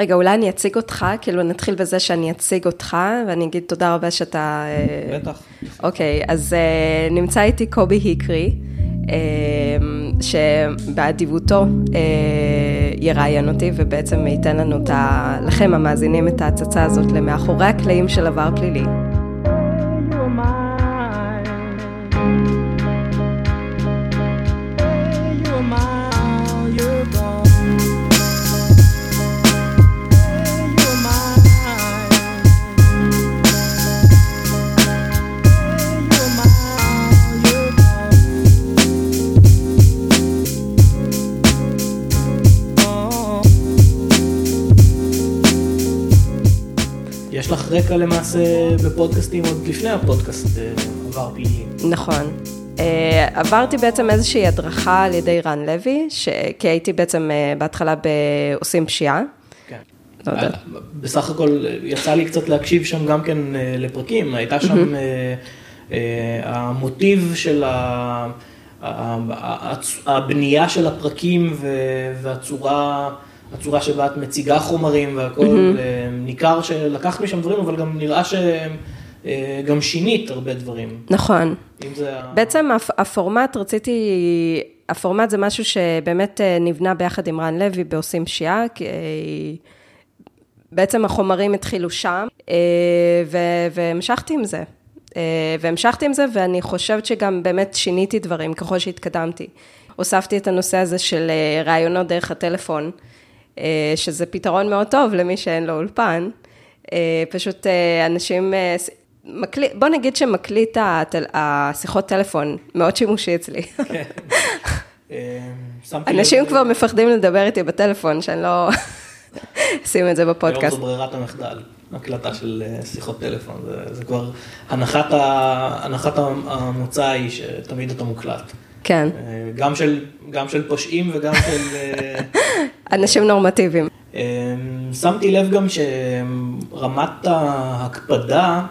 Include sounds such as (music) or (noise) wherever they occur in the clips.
רגע, אולי אני אציג אותך, כאילו נתחיל בזה שאני אציג אותך, ואני אגיד תודה רבה שאתה... אה, בטח. אוקיי, אז uh, נמצא איתי קובי היקרי, uh, שבאדיבותו יראיין אותי, ובעצם ייתן לנו, את ה... לכם המאזינים, את ההצצה הזאת למאחורי הקלעים של עבר פלילי. רקע למעשה בפודקאסטים עוד לפני הפודקאסט אה, עבר פלילי. נכון. אה, עברתי בעצם איזושהי הדרכה על ידי רן לוי, ש... כי הייתי בעצם אה, בהתחלה בעושים פשיעה. כן. לא יודע. בסך הכל יצא לי קצת להקשיב שם גם כן לפרקים, הייתה שם המוטיב של הבנייה של הפרקים והצורה... הצורה שבה את מציגה חומרים והכל, mm-hmm. ניכר שלקחת משם דברים, אבל גם נראה שגם אה, שינית הרבה דברים. נכון. זה... בעצם הפורמט, רציתי, הפורמט זה משהו שבאמת אה, נבנה ביחד עם רן לוי בעושים פשיעה, כי בעצם החומרים התחילו שם, והמשכתי עם זה. והמשכתי עם זה, ואני חושבת שגם באמת שיניתי דברים ככל שהתקדמתי. הוספתי את הנושא הזה של ראיונות דרך הטלפון. אה, שזה פתרון מאוד טוב למי שאין לו אולפן. אה, פשוט אה, אנשים, מקליט, בוא נגיד שמקליט השיחות טלפון, מאוד שימושי אצלי. כן. (laughs) אנשים כבר מפחדים לדבר איתי בטלפון, שאני לא (laughs) אשים את זה בפודקאסט. היום זו ברירת המחדל, הקלטה של שיחות טלפון, זה, זה כבר הנחת, הנחת המוצא היא שתמיד אתה מוקלט. כן. גם של, גם של פושעים וגם של... (laughs) אנשים נורמטיביים. אמ, שמתי לב גם שרמת ההקפדה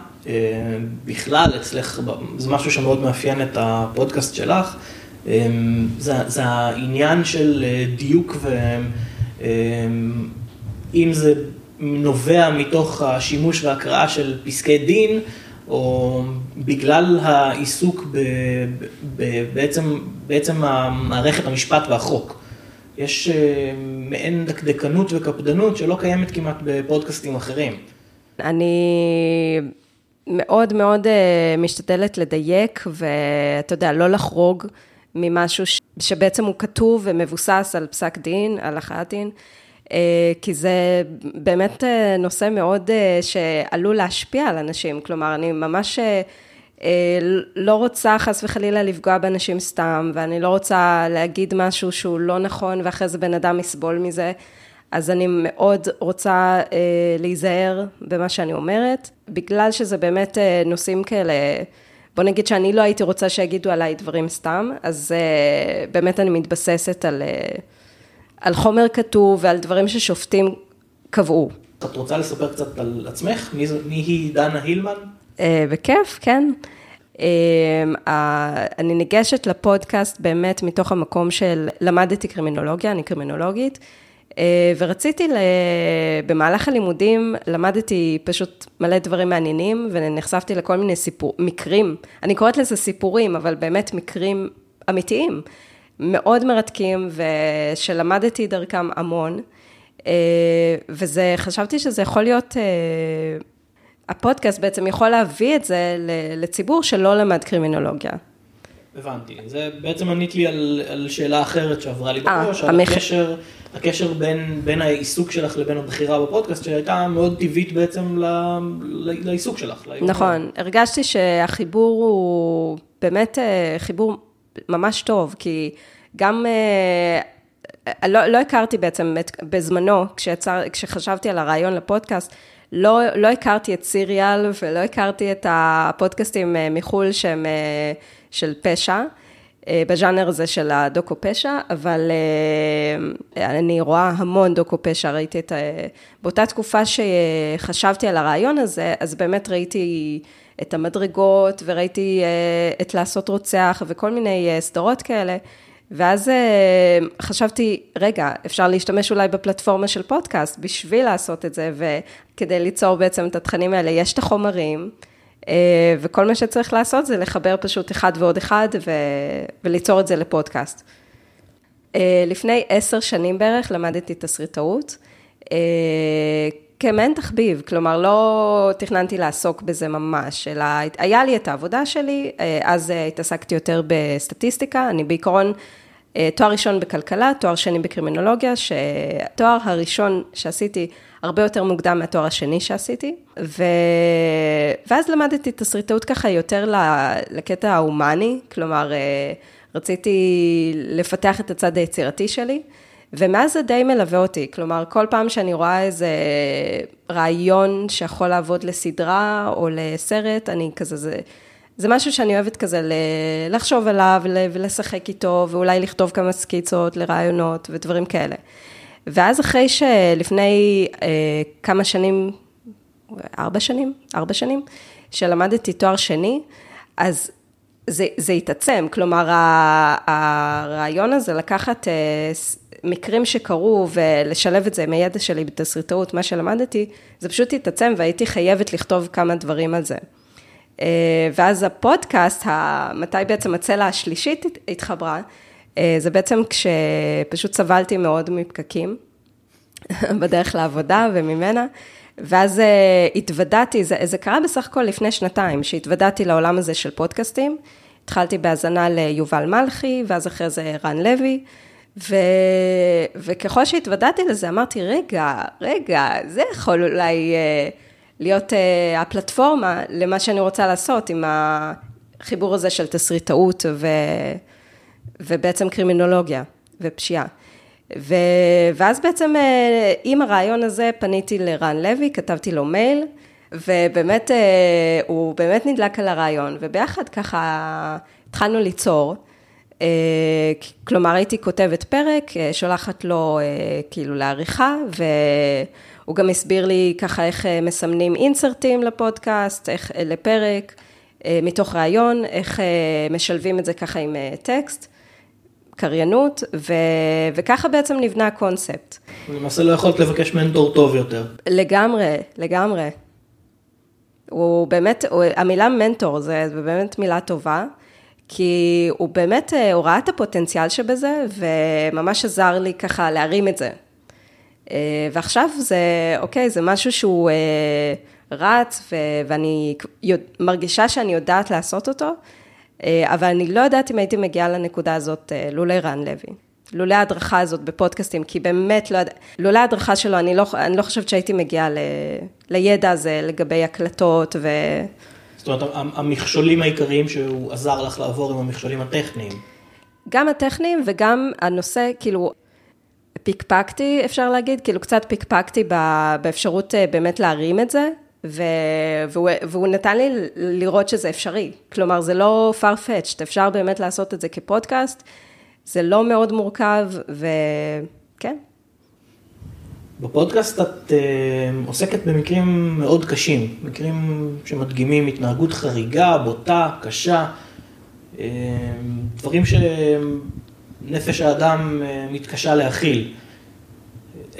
בכלל אצלך, זה משהו שמאוד מאפיין את הפודקאסט שלך, זה, זה העניין של אה, דיוק ואם זה נובע מתוך השימוש והקראה של פסקי דין, או בגלל העיסוק בעצם, בעצם מערכת המשפט והחוק. יש אה, מעין דקדקנות וקפדנות שלא קיימת כמעט בפודקאסטים אחרים. אני מאוד מאוד אה, משתדלת לדייק, ואתה יודע, לא לחרוג ממשהו שבעצם הוא כתוב ומבוסס על פסק דין, על הכרעת דין, כי זה באמת נושא מאוד שעלול להשפיע על אנשים. כלומר, אני ממש... אה, לא רוצה חס וחלילה לפגוע באנשים סתם, ואני לא רוצה להגיד משהו שהוא לא נכון, ואחרי זה בן אדם יסבול מזה. אז אני מאוד רוצה אה, להיזהר במה שאני אומרת, בגלל שזה באמת אה, נושאים כאלה, בוא נגיד שאני לא הייתי רוצה שיגידו עליי דברים סתם, אז אה, באמת אני מתבססת על, אה, על חומר כתוב ועל דברים ששופטים קבעו. את רוצה לספר קצת על עצמך? מי, מי היא דנה הילמן? אה, בכיף, כן. אה, אני ניגשת לפודקאסט באמת מתוך המקום של למדתי קרימינולוגיה, אני קרימינולוגית, אה, ורציתי, במהלך הלימודים למדתי פשוט מלא דברים מעניינים, ונחשפתי לכל מיני סיפור, מקרים, אני קוראת לזה סיפורים, אבל באמת מקרים אמיתיים, מאוד מרתקים, ושלמדתי דרכם המון. וזה, חשבתי שזה יכול להיות הפודקאסט בעצם יכול להביא את זה לציבור שלא למד קרימינולוגיה. הבנתי, זה בעצם ענית לי על, על שאלה אחרת שעברה לי אה, בראש, על המח... הקשר, הקשר בין, בין העיסוק שלך לבין הבחירה בפודקאסט, שהייתה מאוד טבעית בעצם ל, ל, לעיסוק שלך. נכון, הרגשתי שהחיבור הוא באמת אה, חיבור ממש טוב, כי גם... אה, לא, לא הכרתי בעצם את, בזמנו, כשיצר, כשחשבתי על הרעיון לפודקאסט, לא, לא הכרתי את סיריאל ולא הכרתי את הפודקאסטים אה, מחו"ל שהם אה, של פשע, אה, בז'אנר הזה של הדוקו פשע, אבל אני רואה המון דוקו פשע, ראיתי את... באותה תקופה שחשבתי על הרעיון הזה, אז באמת ראיתי את המדרגות וראיתי את לעשות רוצח וכל מיני סדרות כאלה. ואז אה, חשבתי, רגע, אפשר להשתמש אולי בפלטפורמה של פודקאסט בשביל לעשות את זה, וכדי ליצור בעצם את התכנים האלה, יש את החומרים, אה, וכל מה שצריך לעשות זה לחבר פשוט אחד ועוד אחד, ו... וליצור את זה לפודקאסט. אה, לפני עשר שנים בערך למדתי תסריטאות. כמעין תחביב, כלומר לא תכננתי לעסוק בזה ממש, אלא היה לי את העבודה שלי, אז התעסקתי יותר בסטטיסטיקה, אני בעיקרון אה, תואר ראשון בכלכלה, תואר שני בקרימינולוגיה, שהתואר הראשון שעשיתי הרבה יותר מוקדם מהתואר השני שעשיתי, ו... ואז למדתי תסריטאות ככה יותר לקטע ההומני, כלומר, אה, רציתי לפתח את הצד היצירתי שלי. ומאז זה די מלווה אותי, כלומר, כל פעם שאני רואה איזה רעיון שיכול לעבוד לסדרה או לסרט, אני כזה, זה, זה משהו שאני אוהבת כזה לחשוב עליו ולשחק איתו, ואולי לכתוב כמה סקיצות לרעיונות ודברים כאלה. ואז אחרי שלפני אה, כמה שנים, ארבע שנים, ארבע שנים, שלמדתי תואר שני, אז זה, זה התעצם, כלומר, הרעיון הזה לקחת אה, מקרים שקרו ולשלב את זה עם הידע שלי בתסריטאות, מה שלמדתי, זה פשוט התעצם והייתי חייבת לכתוב כמה דברים על זה. אה, ואז הפודקאסט, מתי בעצם הצלע השלישית התחברה, אה, זה בעצם כשפשוט סבלתי מאוד מפקקים (laughs) בדרך לעבודה וממנה, ואז אה, התוודעתי, זה, זה קרה בסך הכל לפני שנתיים, שהתוודעתי לעולם הזה של פודקאסטים. התחלתי בהאזנה ליובל מלכי, ואז אחרי זה רן לוי, ו... וככל שהתוודעתי לזה, אמרתי, רגע, רגע, זה יכול אולי... להיות uh, הפלטפורמה למה שאני רוצה לעשות עם החיבור הזה של תסריטאות ו... ובעצם קרימינולוגיה ופשיעה. ו... ואז בעצם uh, עם הרעיון הזה פניתי לרן לוי, כתבתי לו מייל, ובאמת, uh, הוא באמת נדלק על הרעיון, וביחד ככה התחלנו ליצור. Uh, כלומר, הייתי כותבת פרק, שולחת לו כאילו לעריכה, ו... הוא גם הסביר לי ככה איך אה, מסמנים אינסרטים לפודקאסט, איך, אה, לפרק, אה, מתוך ראיון, איך משלבים את זה ככה עם טקסט, קריינות, ו, וככה בעצם נבנה הקונספט. למעשה לא יכולת לבקש מנטור טוב יותר. לגמרי, לגמרי. הוא באמת, הוא, המילה מנטור זה באמת מילה טובה, כי הוא באמת, הוא ראה את הפוטנציאל שבזה, וממש עזר לי ככה להרים את זה. אה, ועכשיו זה, אוקיי, זה משהו שהוא אה, רץ, ו- ואני מרגישה שאני יודעת לעשות אותו, אה, אבל אני לא יודעת אם הייתי מגיעה לנקודה הזאת לולא רן לוי. לולא ההדרכה הזאת בפודקאסטים, כי באמת לא יודעת, לולא ההדרכה שלו, אני לא, אני לא חושבת שהייתי מגיעה ל, לידע הזה לגבי הקלטות ו... זאת אומרת, המכשולים העיקריים שהוא עזר לך לעבור הם המכשולים הטכניים. גם הטכניים וגם הנושא, כאילו, פיקפקתי, אפשר להגיד, כאילו קצת פיקפקתי באפשרות אה, באמת להרים את זה, והוא, והוא נתן לי לראות שזה אפשרי. כלומר, זה לא farfetched, אפשר באמת לעשות את זה כפודקאסט, זה לא מאוד מורכב, וכן. בפודקאסט את uh, עוסקת במקרים מאוד קשים, מקרים שמדגימים התנהגות חריגה, בוטה, קשה, uh, דברים שהם נפש האדם אה, מתקשה להכיל.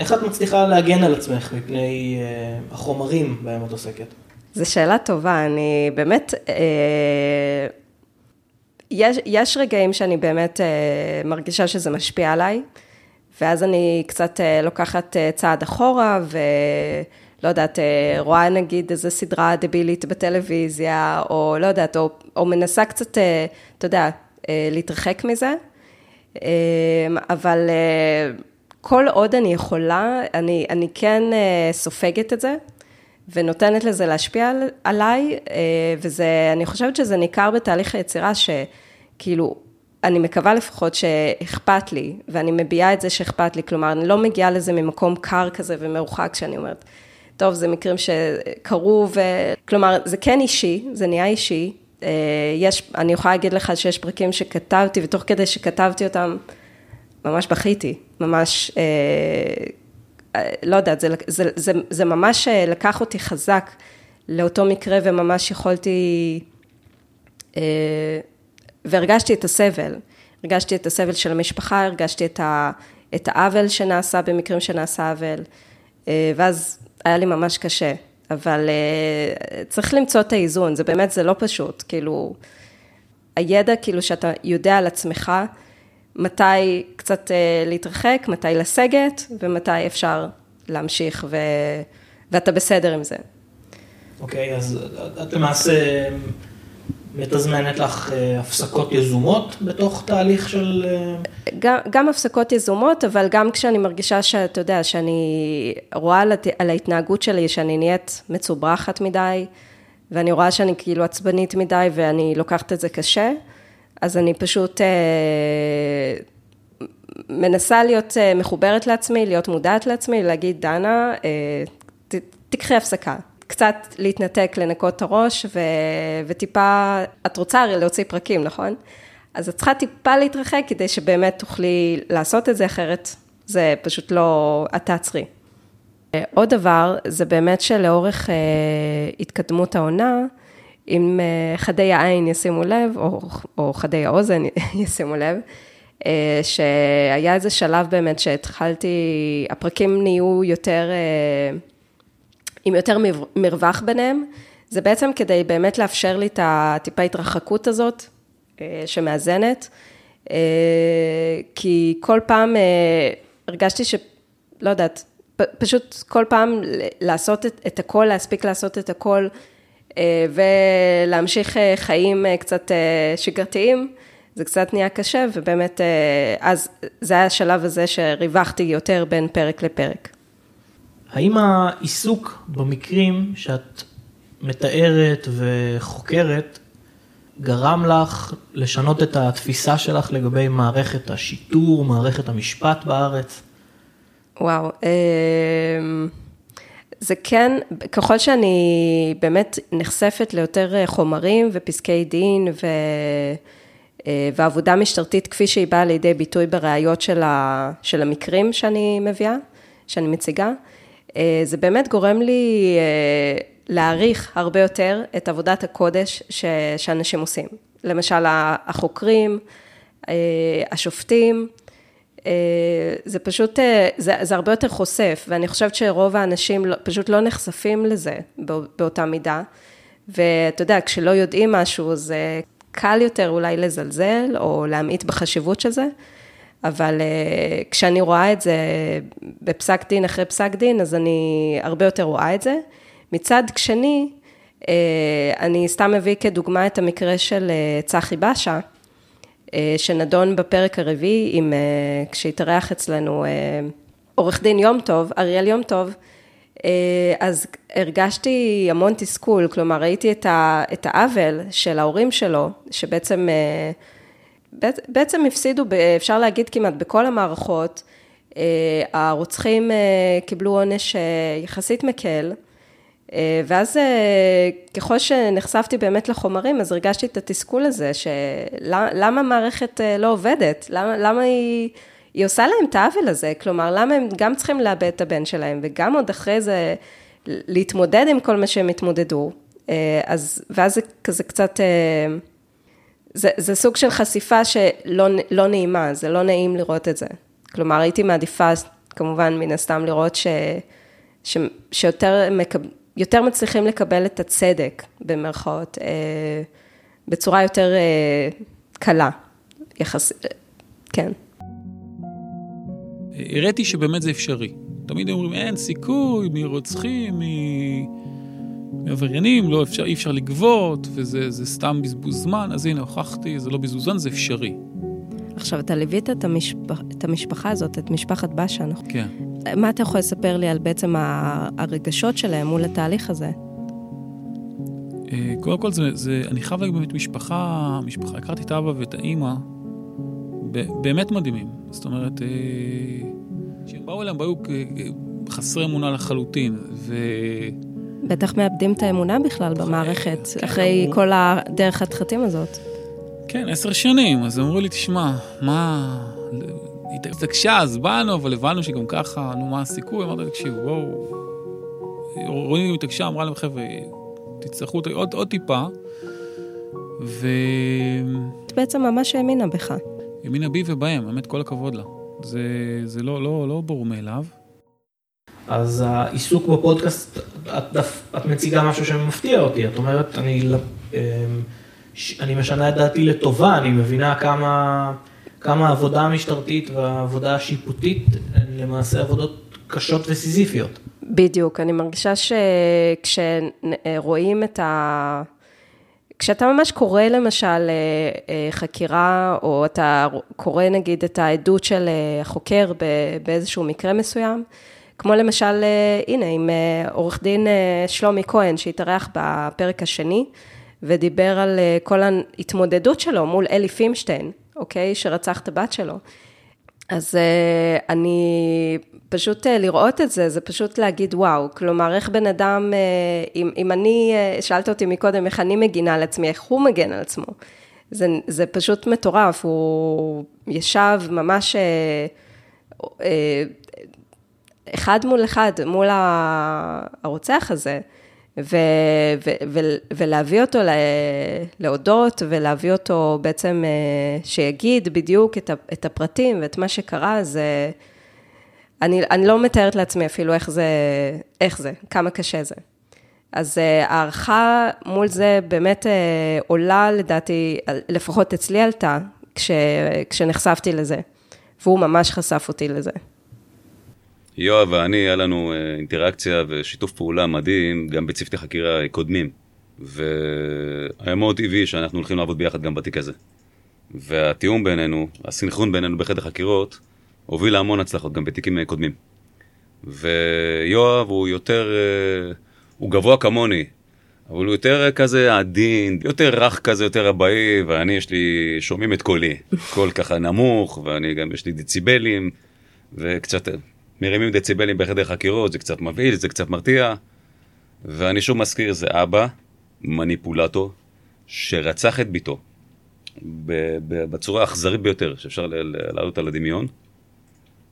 איך את מצליחה להגן על עצמך מפני אה, החומרים בהם את עוסקת? זו שאלה טובה, אני באמת, אה, יש, יש רגעים שאני באמת מרגישה שזה משפיע עליי, ואז אני קצת לוקחת צעד אחורה, ולא יודעת, רואה נגיד איזה סדרה דבילית בטלוויזיה, או לא יודעת, או, או מנסה קצת, אתה יודע, להתרחק מזה. אמ, אבל אה, כל עוד אני יכולה, אני, אני כן אה, סופגת את זה, ונותנת לזה להשפיע עליי, אה, וזה, אני חושבת שזה ניכר בתהליך היצירה, שכאילו, אני מקווה לפחות שאכפת לי, ואני מביעה את זה שאכפת לי, כלומר, אני לא מגיעה לזה ממקום קר כזה ומרוחק, שאני אומרת, טוב, זה מקרים שקרו, ו... כלומר, זה כן אישי, זה נהיה אישי, אה, יש, אני יכולה להגיד לך שיש פרקים שכתבתי, ותוך כדי שכתבתי אותם, ממש בכיתי, ממש, אה, אה, לא יודעת, זה, זה, זה, זה ממש לקח אותי חזק לאותו מקרה, וממש יכולתי, והרגשתי את הסבל. הרגשתי את הסבל של המשפחה, הרגשתי את, ה, את העוול שנעשה במקרים שנעשה עוול, אה, ואז היה לי ממש קשה. אבל אה, צריך למצוא את האיזון, זה באמת, זה לא פשוט, כאילו, הידע, כאילו, שאתה יודע על עצמך, מתי קצת אה, להתרחק, מתי לסגת, ומתי אפשר להמשיך, ו... ואתה בסדר עם זה. אוקיי, okay, אז את למעשה מתזמנת לך אה, הפסקות יזומות בתוך תהליך של... אה, גם, גם הפסקות יזומות, אבל גם כשאני מרגישה שאתה יודע, שאני רואה על, על ההתנהגות שלי, שאני נהיית מצוברחת מדי, ואני רואה שאני כאילו עצבנית מדי ואני לוקחת את זה קשה, אז אני פשוט אה, מנסה להיות אה, מחוברת לעצמי, להיות מודעת לעצמי, להגיד, דנה, אה, ת, תקחי הפסקה. קצת להתנתק, לנקות את הראש, ו, וטיפה, את רוצה הרי להוציא פרקים, נכון? אז את צריכה טיפה להתרחק כדי שבאמת תוכלי לעשות את זה, אחרת זה פשוט לא, את תעצרי. עוד דבר, זה באמת שלאורך אה, התקדמות העונה, אם אה, חדי העין ישימו לב, או, או חדי האוזן (laughs) ישימו לב, אה, שהיה איזה שלב באמת שהתחלתי, הפרקים נהיו יותר, אה, עם יותר מרווח ביניהם, זה בעצם כדי באמת לאפשר לי את הטיפה התרחקות הזאת, שמאזנת, כי כל פעם הרגשתי ש... לא יודעת, פשוט כל פעם לעשות את, את הכל, להספיק לעשות את הכל, ולהמשיך אה, חיים אה, קצת שגרתיים, זה קצת נהיה קשה, ובאמת, אז זה היה השלב הזה שריווחתי יותר בין פרק לפרק. האם העיסוק במקרים שאת מתארת וחוקרת, גרם לך לשנות את התפיסה שלך לגבי מערכת השיטור, מערכת המשפט בארץ? וואו, אמ, זה כן, ככל שאני באמת נחשפת ליותר אה, חומרים ופסקי דין ו... אה, ועבודה משטרתית כפי שהיא באה לידי ביטוי בראיות של, ה... של המקרים שאני מביאה, שאני מציגה, אה, זה באמת גורם לי להעריך הרבה יותר את עבודת הקודש ש... שאנשים עושים. למשל, החוקרים, השופטים, זה פשוט, אה, זה, זה הרבה יותר חושף, ואני חושבת שרוב האנשים לא, פשוט לא נחשפים לזה באותה מידה. ואתה יודע, כשלא יודעים משהו, זה קל יותר אולי לזלזל, או להמעיט בחשיבות של זה, אבל אה, כשאני רואה את זה בפסק דין אחרי פסק דין, אז אני הרבה יותר רואה את זה. מצד שני, אני סתם מביא כדוגמה את המקרה של צחי בשה, אה, שנדון בפרק הרביעי, עם, אה, כשהתארח אצלנו אה, עורך דין יום טוב, אריאל יום טוב, אז הרגשתי המון תסכול, כלומר ראיתי את העוול של ההורים שלו, שבעצם בעצם הפסידו, אפשר להגיד כמעט בכל המערכות, הרוצחים קיבלו עונש יחסית מקל, אה, ואז אה, ככל שנחשפתי באמת לחומרים, אז הרגשתי את התסכול הזה, שלמה המערכת אה, לא עובדת? למה, למה היא, היא עושה להם את העוול הזה? כלומר, למה הם גם צריכים לאבד את הבן שלהם, וגם עוד אחרי זה להתמודד עם כל מה שהם התמודדו? אז, ואז זה כזה קצת, זה, זה סוג של חשיפה שלא לא נעימה, זה לא נעים לראות את זה. כלומר, הייתי מעדיפה, כמובן, מן הסתם, לראות ש, ש, שיותר מקב... יותר מצליחים לקבל את הצדק, במרכאות, אה, בצורה יותר אה, קלה, יחסית, כן. הראיתי שבאמת זה אפשרי. תמיד אומרים, אין סיכוי מרוצחים, מעבריינים, לא אפשר, אי אפשר לגבות, וזה סתם בזבוז זמן, אז הנה, הוכחתי, זה לא בזבוז זמן, זה אפשרי. עכשיו, אתה ליווית את, המשפח, את המשפחה הזאת, את משפחת נכון? כן. מה אתה יכול לספר לי על בעצם הרגשות שלהם מול התהליך הזה? אה, קודם כל, זה, זה, אני חייב להגיד באמת משפחה, משפחה, הכרתי את האבא ואת האימא, באמת מדהימים. זאת אומרת, אה, כשהם באו אליהם, באו חסרי אמונה לחלוטין, ו... בטח מאבדים את האמונה בכלל במערכת, כן, אחרי אמרו... כל הדרך התחתים הזאת. כן, עשר שנים, אז אמרו לי, תשמע, מה... היא התעקשה, אז באנו, אבל הבנו שגם ככה, נו, מה הסיכוי? אמרתי, תקשיב, בואו... רואים התעקשה, אמרה להם, חבר'ה, תצטרכו עוד, עוד טיפה, ו... את בעצם ממש האמינה בך. האמינה בי ובהם, באמת כל הכבוד לה. זה, זה לא, לא, לא ברור מאליו. אז העיסוק בפודקאסט, את, את מציגה משהו שמפתיע אותי, את אומרת, אני, אמ, אני משנה את דעתי לטובה, אני מבינה כמה, כמה העבודה המשטרתית והעבודה השיפוטית הן למעשה עבודות קשות וסיזיפיות. בדיוק, אני מרגישה שכשרואים את ה... כשאתה ממש קורא למשל אה, אה, חקירה, או אתה קורא נגיד את העדות של אה, החוקר באיזשהו מקרה מסוים, כמו למשל, הנה, עם עורך דין שלומי כהן, שהתארח בפרק השני, ודיבר על כל ההתמודדות שלו מול אלי פימשטיין, אוקיי? שרצח את הבת שלו. אז אני, פשוט לראות את זה, זה פשוט להגיד וואו, כלומר, איך בן אדם, אם, אם אני, שאלת אותי מקודם, איך אני מגינה על עצמי, איך הוא מגן על עצמו. זה, זה פשוט מטורף, הוא ישב ממש אחד מול אחד, מול הרוצח הזה, ו, ו, ו, ולהביא אותו להודות, ולהביא אותו בעצם, אה, שיגיד בדיוק את, את הפרטים ואת מה שקרה, זה... אני, אני לא מתארת לעצמי אפילו איך זה, איך זה, כמה קשה זה. אז אה, הערכה מול זה באמת אה, עולה, לדעתי, לפחות אצלי עלתה, כש, כשנחשפתי לזה, והוא ממש חשף אותי לזה. יואב ואני, היה לנו אה, אינטראקציה ושיתוף פעולה מדהים גם בצוותי חקירה קודמים. והיה מאוד טבעי שאנחנו הולכים לעבוד ביחד גם בתיק הזה. והתיאום בינינו, הסנכרון בינינו בחדר חקירות, הוביל להמון הצלחות גם בתיקים אה, קודמים. ויואב הוא יותר, אה, הוא גבוה כמוני, אבל הוא יותר כזה עדין, יותר רך כזה, יותר אבאי, ואני יש לי, שומעים את קולי, (laughs) קול ככה נמוך, ואני גם יש לי דציבלים, וקצת מרימים דציבלים בחדר חקירות, זה קצת מבהיל, זה קצת מרתיע. ואני שוב מזכיר, זה אבא, מניפולטור, שרצח את ביתו בצורה האכזרית ביותר שאפשר להעלות על הדמיון,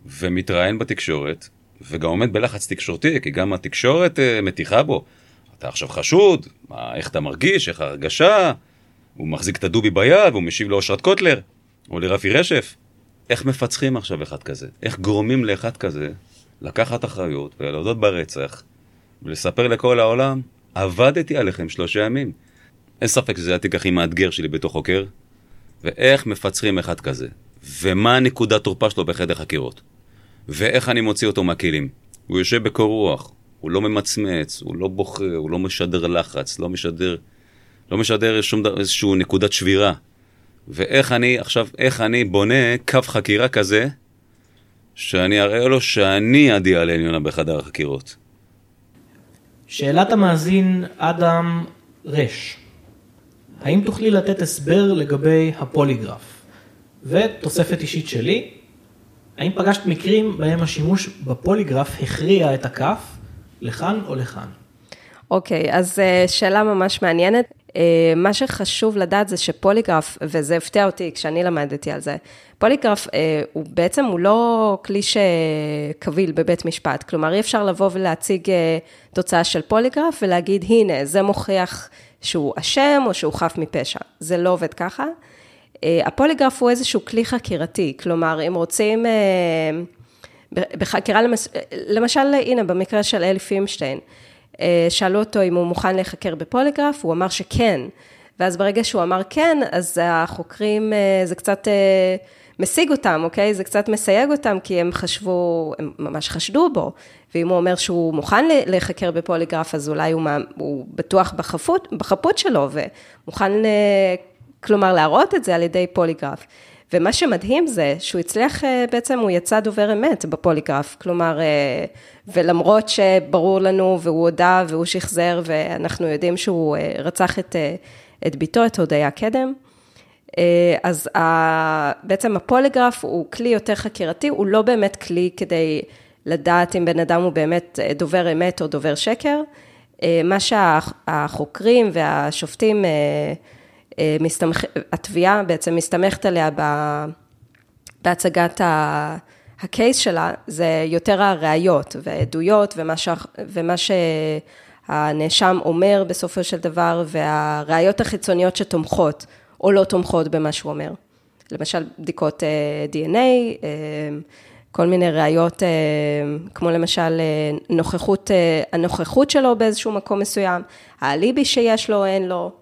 ומתראיין בתקשורת, וגם עומד בלחץ תקשורתי, כי גם התקשורת uh, מתיחה בו. אתה עכשיו חשוד, מה, איך אתה מרגיש, איך ההרגשה, הוא מחזיק את הדובי ביד, והוא משיב לאושרת קוטלר, או לרפי רשף. איך מפצחים עכשיו אחד כזה? איך גורמים לאחד כזה לקחת אחריות ולהודות ברצח ולספר לכל העולם, עבדתי עליכם שלושה ימים. אין ספק שזה התיק הכי מאתגר שלי בתור חוקר, ואיך מפצחים אחד כזה, ומה הנקודת תורפה שלו בחדר חקירות, ואיך אני מוציא אותו מהכלים. הוא יושב בקור רוח, הוא לא ממצמץ, הוא לא בוכה, הוא לא משדר לחץ, לא משדר, לא משדר שום דבר, איזושהי נקודת שבירה. ואיך אני, עכשיו, איך אני בונה קו חקירה כזה, שאני אראה לו שאני על עליונה בחדר החקירות. שאלת המאזין אדם רש, האם תוכלי לתת הסבר לגבי הפוליגרף? ותוספת אישית שלי, האם פגשת מקרים בהם השימוש בפוליגרף הכריע את הכף לכאן או לכאן? אוקיי, okay, אז אה, שאלה ממש מעניינת. אה, מה שחשוב לדעת זה שפוליגרף, וזה הפתיע אותי כשאני למדתי על זה, פוליגרף אה, הוא בעצם, הוא לא כלי שקביל בבית משפט, כלומר אי אפשר לבוא ולהציג אה, תוצאה של פוליגרף ולהגיד, הנה, זה מוכיח שהוא אשם או שהוא חף מפשע. זה לא עובד ככה. הפוליגרף הוא איזשהו כלי חקירתי, כלומר, אם רוצים, בחקירה, למשל, הנה, במקרה של אלי פימשטיין, שאלו אותו אם הוא מוכן להיחקר בפוליגרף, הוא אמר שכן. ואז ברגע שהוא אמר כן, אז החוקרים, אה, זה קצת אה, משיג אותם, אוקיי? זה קצת מסייג אותם, כי הם חשבו, הם ממש חשדו בו. ואם הוא אומר שהוא מוכן להיחקר בפוליגרף, אז אולי הוא, הוא בטוח בחפות, בחפות שלו, ומוכן, כלומר, להראות את זה על ידי פוליגרף. ומה שמדהים זה שהוא הצליח, אה, בעצם הוא יצא דובר אמת בפוליגרף, כלומר, אה, ולמרות שברור לנו והוא הודה והוא שחזר ואנחנו יודעים שהוא אה, רצח את, את ביתו, את הודיה קדם, אז בעצם הפוליגרף הוא כלי יותר חקירתי, הוא לא באמת כלי כדי לדעת אם בן אדם הוא באמת דובר אמת או דובר שקר. מה שהחוקרים והשופטים מסתמך, התביעה בעצם מסתמכת עליה בהצגת הקייס שלה, זה יותר הראיות והעדויות ומה, ש, ומה שהנאשם אומר בסופו של דבר, והראיות החיצוניות שתומכות או לא תומכות במה שהוא אומר. למשל בדיקות DNA, כל מיני ראיות, כמו למשל נוכחות, הנוכחות שלו באיזשהו מקום מסוים, האליבי שיש לו או אין לו,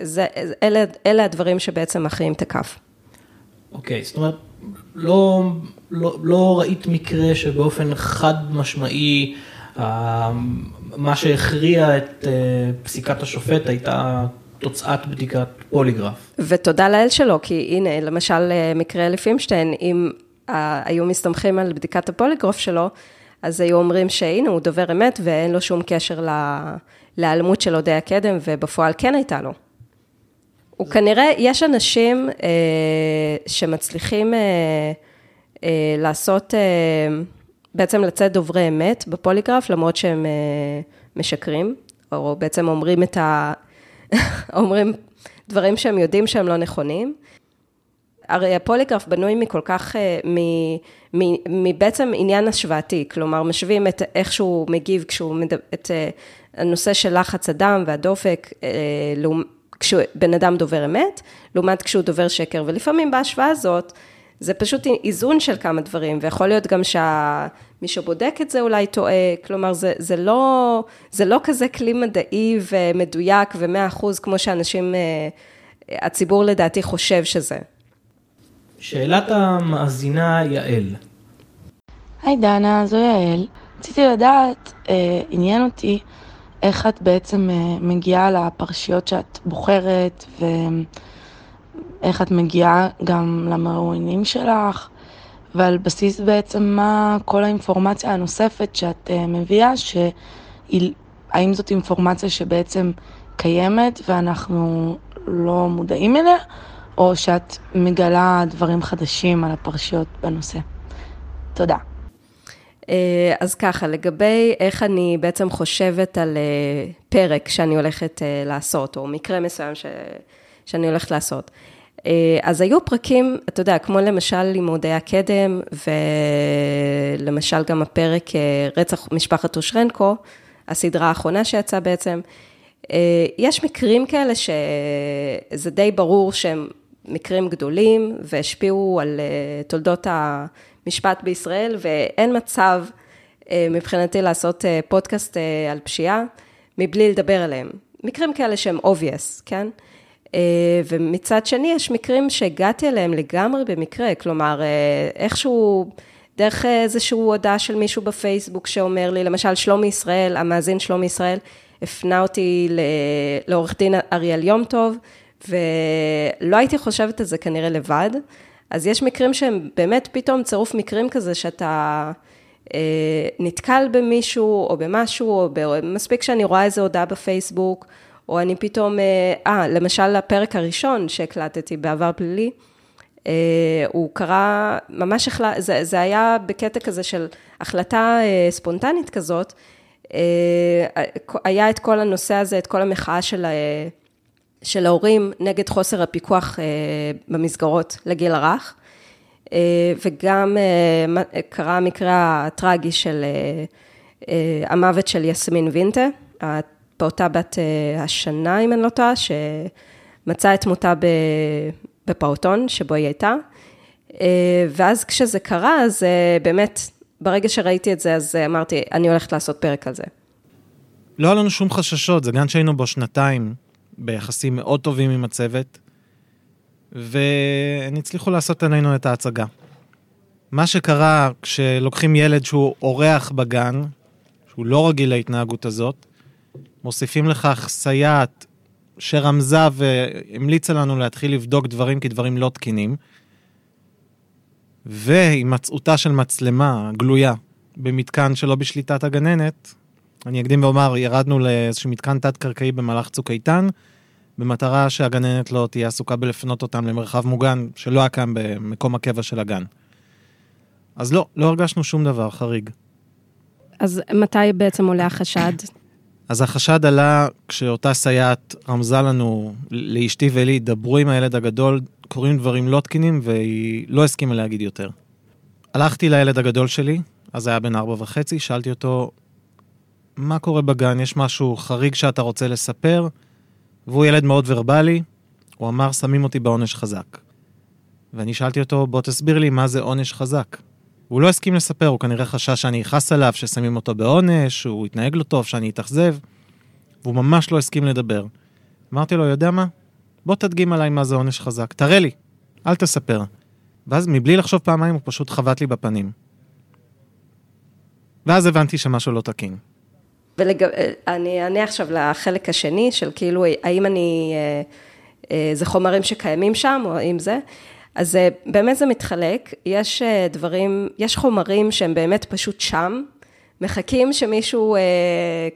זה, אלה, אלה הדברים שבעצם מכריעים את הכף. אוקיי, okay, זאת אומרת, לא, לא, לא ראית מקרה שבאופן חד משמעי, אה, מה שהכריע את אה, פסיקת השופט הייתה תוצאת בדיקת פוליגרף. ותודה לאל שלו, כי הנה, למשל אה, מקרה אליפינשטיין, אם היו מסתמכים על בדיקת הפוליגרף שלו, אז היו אומרים שהנה, הוא דובר אמת ואין לו שום קשר להיעלמות של אודי הקדם, ובפועל כן הייתה לו. הוא כנראה, יש אנשים אה, שמצליחים אה, אה, לעשות, אה, בעצם לצאת דוברי אמת בפוליגרף, למרות שהם אה, משקרים, או בעצם אומרים את ה... (laughs) אומרים דברים שהם יודעים שהם לא נכונים. הרי הפוליגרף בנוי מכל כך, אה, מבעצם עניין השוואתי, כלומר, משווים את איך שהוא מגיב כשהוא, מדבר, את אה, הנושא של לחץ הדם והדופק, אה, כשבן אדם דובר אמת, לעומת כשהוא דובר שקר, ולפעמים בהשוואה הזאת, זה פשוט איזון של כמה דברים, ויכול להיות גם שמי שבודק את זה אולי טועה, כלומר, זה, זה, לא, זה לא כזה כלי מדעי ומדויק ומאה אחוז, כמו שאנשים, אה, הציבור לדעתי חושב שזה. שאלת המאזינה יעל. היי דנה, זו יעל. רציתי לדעת, אה, עניין אותי, איך את בעצם אה, מגיעה לפרשיות שאת בוחרת, ואיך את מגיעה גם למרואיינים שלך, ועל בסיס בעצם מה כל האינפורמציה הנוספת שאת אה, מביאה, שהאם זאת אינפורמציה שבעצם קיימת ואנחנו לא מודעים אליה, או שאת מגלה דברים חדשים על הפרשיות בנושא. תודה. אה, אז ככה, לגבי איך אני בעצם חושבת על אה, פרק שאני הולכת אה, לעשות, או מקרה מסוים ש... שאני הולכת לעשות. אז היו פרקים, אתה יודע, כמו למשל לימודי הקדם, ולמשל גם הפרק רצח משפחת אושרנקו, הסדרה האחרונה שיצאה בעצם. יש מקרים כאלה שזה די ברור שהם מקרים גדולים והשפיעו על תולדות משפט בישראל, ואין מצב אה, מבחינתי לעשות אה, פודקאסט אה, על פשיעה מבלי לדבר עליהם. מקרים כאלה שהם obvious, כן? ומצד שני, יש מקרים שהגעתי אליהם לגמרי במקרה, כלומר, איכשהו, דרך איזושהי הודעה של מישהו בפייסבוק שאומר לי, למשל, שלומי ישראל, המאזין שלומי ישראל, הפנה אותי לעורך דין אריאל יום טוב, ולא הייתי חושבת על זה כנראה לבד. אז יש מקרים שהם באמת פתאום צירוף מקרים כזה, שאתה אה, נתקל במישהו או במשהו, או ב... מספיק שאני רואה איזו הודעה בפייסבוק, או אני פתאום, אה, אה למשל הפרק הראשון שהקלטתי בעבר פלילי, אה, הוא קרה, ממש החלט, זה, זה היה בקטע כזה של החלטה אה, ספונטנית כזאת, אה, היה את כל הנושא הזה, את כל המחאה של... אה, של ההורים נגד חוסר הפיקוח אה, במסגרות לגיל הרך, אה, וגם אה, קרה המקרה הטרגי של המוות של יסמין וינטה, הפעוטה בת השנה, אם אני לא טועה, שמצאה את מותה בפעוטון שבו היא הייתה. ואז כשזה קרה, אז באמת, ברגע שראיתי את זה, אז אמרתי, אני הולכת לעשות פרק על זה. לא היה לנו שום חששות, זה גן שהיינו בו שנתיים. ביחסים מאוד טובים עם הצוות, והם הצליחו לעשות עלינו את ההצגה. מה שקרה כשלוקחים ילד שהוא אורח בגן, שהוא לא רגיל להתנהגות הזאת, מוסיפים לכך סייעת שרמזה והמליצה לנו להתחיל לבדוק דברים כדברים לא תקינים, והימצאותה של מצלמה גלויה במתקן שלא בשליטת הגננת, אני אקדים ואומר, ירדנו לאיזשהו מתקן תת-קרקעי במהלך צוק איתן, במטרה שהגננת לא תהיה עסוקה בלפנות אותם למרחב מוגן שלא היה קיים במקום הקבע של הגן. אז לא, לא הרגשנו שום דבר חריג. אז מתי בעצם עולה החשד? אז החשד עלה כשאותה סייעת רמזה לנו, לאשתי ולי, דברו עם הילד הגדול, קורים דברים לא תקינים, והיא לא הסכימה להגיד יותר. הלכתי לילד הגדול שלי, אז היה בן ארבע וחצי, שאלתי אותו, מה קורה בגן? יש משהו חריג שאתה רוצה לספר? והוא ילד מאוד ורבלי, הוא אמר, שמים אותי בעונש חזק. ואני שאלתי אותו, בוא תסביר לי מה זה עונש חזק. הוא לא הסכים לספר, הוא כנראה חשש שאני אכעס עליו, ששמים אותו בעונש, שהוא יתנהג לא טוב, שאני אתאכזב, והוא ממש לא הסכים לדבר. אמרתי לו, יודע מה? בוא תדגים עליי מה זה עונש חזק, תראה לי, אל תספר. ואז מבלי לחשוב פעמיים, הוא פשוט חבט לי בפנים. ואז הבנתי שמשהו לא תקין. ואני אענה עכשיו לחלק השני של כאילו, האם אני, אה, אה, זה חומרים שקיימים שם, או האם זה. אז אה, באמת זה מתחלק, יש דברים, יש חומרים שהם באמת פשוט שם, מחכים שמישהו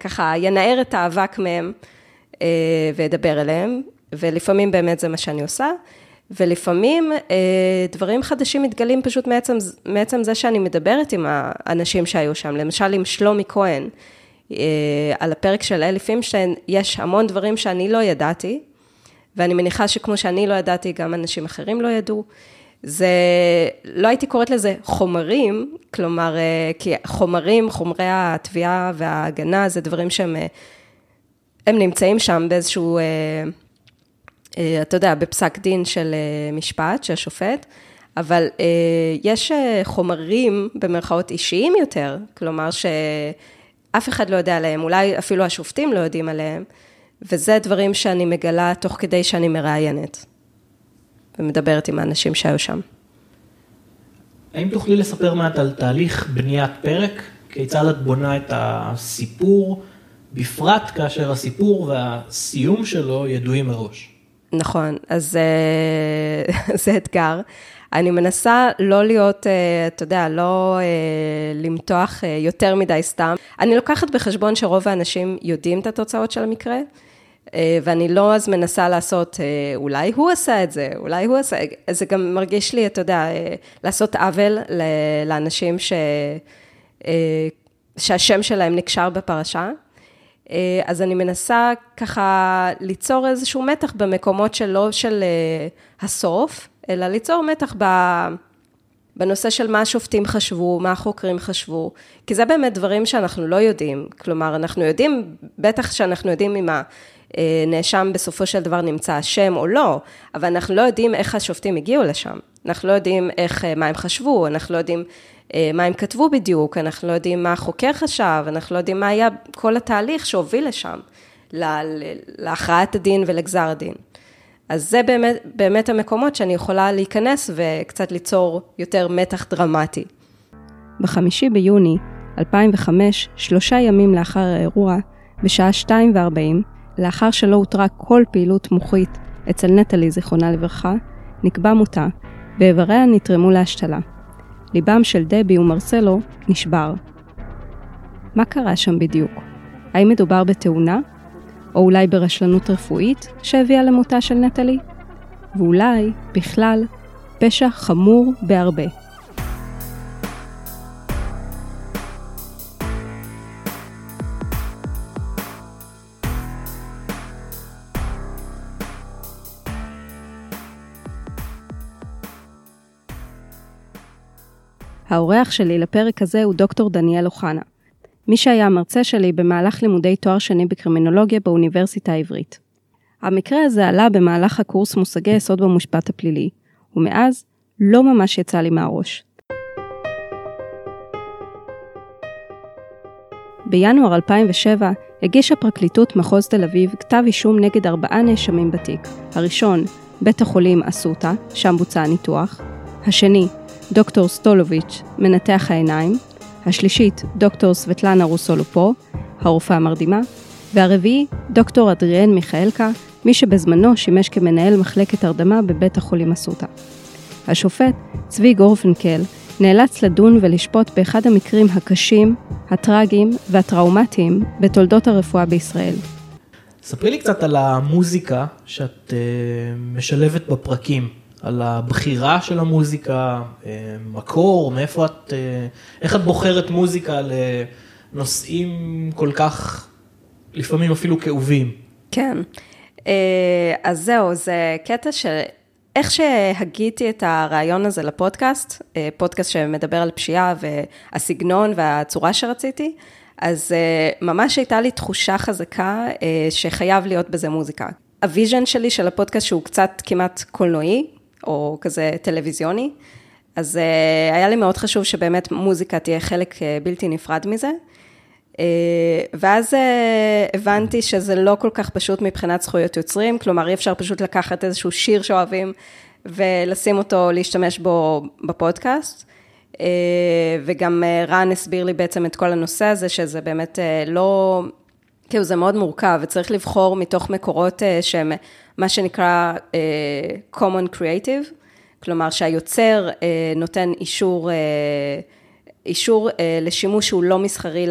ככה ינער את האבק מהם וידבר אליהם, ולפעמים באמת זה מה שאני עושה. ולפעמים דברים חדשים מתגלים פשוט מעצם, מעצם זה שאני מדברת עם האנשים שהיו שם, למשל עם שלומי כהן, על הפרק של אלי פינשטיין, יש המון דברים שאני לא ידעתי, ואני מניחה שכמו שאני לא ידעתי, גם אנשים אחרים לא ידעו. זה, לא הייתי קוראת לזה חומרים, כלומר, אה, כי חומרים, חומרי התביעה וההגנה, זה דברים שהם, אה, הם נמצאים שם באיזשהו, אתה יודע, בפסק דין של משפט, של שופט, אבל יש חומרים, במרכאות אישיים יותר, כלומר, ש... אף אחד לא יודע עליהם, אולי אפילו השופטים לא יודעים עליהם, וזה דברים שאני מגלה תוך כדי שאני מראיינת, ומדברת עם האנשים שהיו שם. האם תוכלי לספר מעט על תהליך בניית פרק? כיצד את בונה את הסיפור, בפרט כאשר הסיפור והסיום שלו ידועים מראש? נכון, אז אה, (laughs) זה אתגר. אני מנסה לא להיות, אה, אתה יודע, לא אה, למתוח אה, יותר מדי סתם. אני לוקחת בחשבון שרוב האנשים יודעים את התוצאות של המקרה, ואני לא אז מנסה לעשות, אולי הוא עשה את זה, אולי הוא עשה, זה גם מרגיש לי, אתה יודע, לעשות עוול לאנשים ש... שהשם שלהם נקשר בפרשה. אז אני מנסה ככה ליצור איזשהו מתח במקומות שלא של הסוף, אלא ליצור מתח ב... בנושא של מה השופטים חשבו, מה החוקרים חשבו, כי זה באמת דברים שאנחנו לא יודעים. כלומר, אנחנו יודעים, בטח שאנחנו יודעים אם הנאשם בסופו של דבר נמצא אשם או לא, אבל אנחנו לא יודעים איך השופטים הגיעו לשם. אנחנו לא יודעים איך, מה הם חשבו, אנחנו לא יודעים אה, מה הם כתבו בדיוק, אנחנו לא יודעים מה החוקר חשב, אנחנו לא יודעים מה היה כל התהליך שהוביל לשם, להכרעת הדין ולגזר הדין. אז זה באמת, באמת המקומות שאני יכולה להיכנס וקצת ליצור יותר מתח דרמטי. בחמישי ביוני 2005, שלושה ימים לאחר האירוע, בשעה 2:40, לאחר שלא הותרה כל פעילות מוחית אצל נטלי, זיכרונה לברכה, נקבע מותה, ואיבריה נתרמו להשתלה. ליבם של דבי ומרסלו נשבר. מה קרה שם בדיוק? האם מדובר בתאונה או אולי ברשלנות רפואית שהביאה למותה של נטלי? ואולי, בכלל, פשע חמור בהרבה. האורח שלי לפרק הזה הוא דוקטור דניאל אוחנה. מי שהיה המרצה שלי במהלך לימודי תואר שני בקרימינולוגיה באוניברסיטה העברית. המקרה הזה עלה במהלך הקורס מושגי יסוד במשפט הפלילי, ומאז לא ממש יצא לי מהראש. בינואר 2007 הגישה פרקליטות מחוז תל אביב כתב אישום נגד ארבעה נאשמים בתיק. הראשון, בית החולים אסותא, שם בוצע הניתוח. השני, דוקטור סטולוביץ', מנתח העיניים. השלישית, דוקטור סבטלנה רוסולופו, הרופאה המרדימה, והרביעי, דוקטור אדריאן מיכאלקה, מי שבזמנו שימש כמנהל מחלקת הרדמה בבית החולים אסותא. השופט, צבי גורפנקל, נאלץ לדון ולשפוט באחד המקרים הקשים, הטראגיים והטראומטיים בתולדות הרפואה בישראל. ספרי לי קצת על המוזיקה שאת uh, משלבת בפרקים. על הבחירה של המוזיקה, אה, מקור, מאיפה את, אה, איך את בוחרת מוזיקה לנושאים כל כך, לפעמים אפילו כאובים. כן, אה, אז זהו, זה קטע של... איך שהגיתי את הרעיון הזה לפודקאסט, פודקאסט שמדבר על פשיעה והסגנון והצורה שרציתי, אז ממש הייתה לי תחושה חזקה שחייב להיות בזה מוזיקה. ה vision שלי של הפודקאסט שהוא קצת כמעט קולנועי, או כזה טלוויזיוני. אז אה, היה לי מאוד חשוב שבאמת מוזיקה תהיה חלק אה, בלתי נפרד מזה. אה, ואז הבנתי שזה לא כל כך פשוט מבחינת זכויות יוצרים, כלומר אי אפשר פשוט לקחת איזשהו שיר שאוהבים ולשים אותו, להשתמש בו בפודקאסט. וגם רן הסביר לי בעצם את כל הנושא הזה, שזה באמת לא, כאילו זה מאוד מורכב, וצריך לבחור מתוך מקורות שהם מה שנקרא uh, common creative. כלומר שהיוצר אה, נותן אישור, אה, אישור אה, לשימוש שהוא לא מסחרי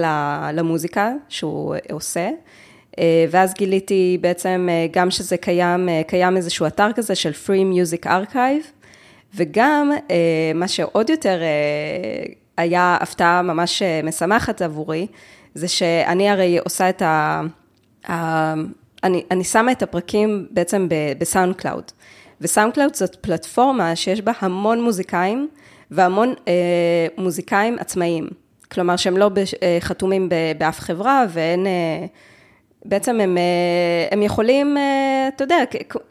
למוזיקה שהוא עושה. ואז גיליתי בעצם גם שזה קיים, קיים איזשהו אתר כזה של Free Music Archive, וגם מה שעוד יותר היה הפתעה ממש משמחת עבורי, זה שאני הרי עושה את ה... אני, אני שמה את הפרקים בעצם ב SoundCloud. ו SoundCloud זאת פלטפורמה שיש בה המון מוזיקאים והמון אה, מוזיקאים עצמאיים. כלומר שהם לא אה, חתומים באף חברה ואין, אה, בעצם הם, אה, הם יכולים, אה, אתה יודע,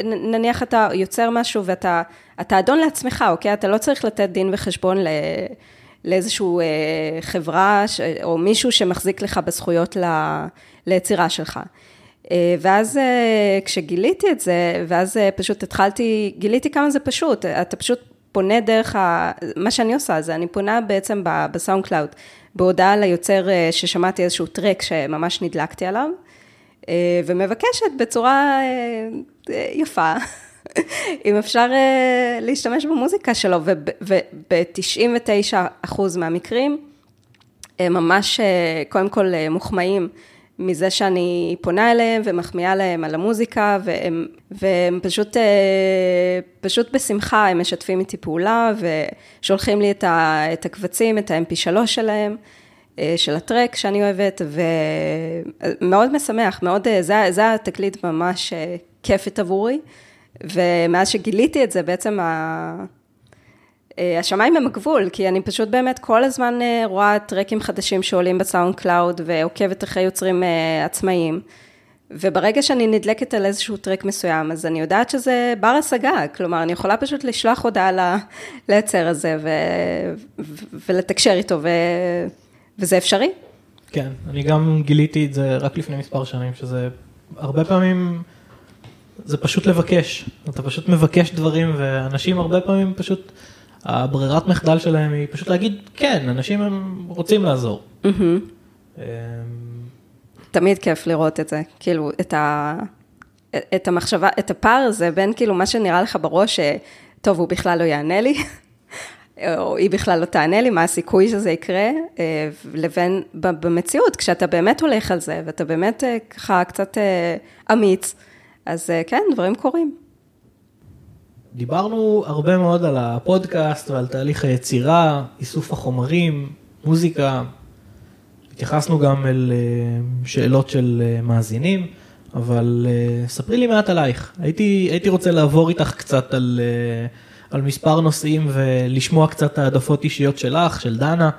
נניח אתה יוצר משהו ואתה אתה אדון לעצמך, אוקיי? אתה לא צריך לתת דין וחשבון. לאיזושהי אה, חברה או מישהו שמחזיק לך בזכויות ליצירה שלך. אה, ואז אה, כשגיליתי את זה, ואז אה, פשוט התחלתי, גיליתי כמה זה פשוט, אתה פשוט פונה דרך ה... מה שאני עושה זה, אני פונה בעצם ב SoundCloud, בהודעה ליוצר ששמעתי איזשהו track שממש נדלקתי עליו, ומבקשת בצורה יפה, (laughs) אם אפשר להשתמש במוזיקה שלו, וב-99% מהמקרים, הם ממש, קודם כל, מוחמאים. מזה שאני פונה אליהם ומחמיאה להם על המוזיקה, והם, והם פשוט, אה, פשוט בשמחה, הם משתפים איתי פעולה ושולחים לי את, ה, את הקבצים, את ה-MP3 שלהם, אה, של ה track שאני אוהבת, ומאוד משמח, מאוד, אה, זה, זה תגלית ממש כיפית עבורי, ומאז שגיליתי את זה, בעצם ה... אה, השמיים הם הגבול, כי אני פשוט באמת כל הזמן אה, רואה טרקים חדשים שעולים ב SoundCloud ועוקבת אחרי יוצרים אה, עצמאיים. וברגע שאני נדלקת על איזשהו track מסוים, אז אני יודעת שזה בר השגה, כלומר, אני יכולה פשוט לשלוח הודעה ליצר הזה ו... ולתקשר איתו, ו... וזה אפשרי. כן, אני גם גיליתי את זה רק לפני מספר שנים, שזה הרבה פעמים, זה פשוט לבקש, אתה פשוט מבקש דברים, ואנשים הרבה פעמים פשוט... הברירת מחדל שלהם היא פשוט להגיד, כן, אנשים הם רוצים לעזור. אמ, תמיד כיף לראות את זה, כאילו, את, ה, את המחשבה, את הפער הזה בין כאילו מה שנראה לך בראש, טוב, הוא בכלל לא יענה לי, (laughs) או היא בכלל לא תענה לי, מה הסיכוי שזה יקרה, אה, לבין במציאות, כשאתה באמת הולך על זה, ואתה באמת אה, ככה קצת אה, אמיץ, אז כן, דברים קורים. דיברנו הרבה מאוד על הפודקאסט ועל תהליך היצירה, איסוף החומרים, מוזיקה. התייחסנו גם אל אה, שאלות של אה, מאזינים, אבל אה, ספרי לי מעט עלייך. הייתי, הייתי רוצה לעבור איתך קצת על, על מספר נושאים ולשמוע קצת העדפות אישיות שלך, של דנה.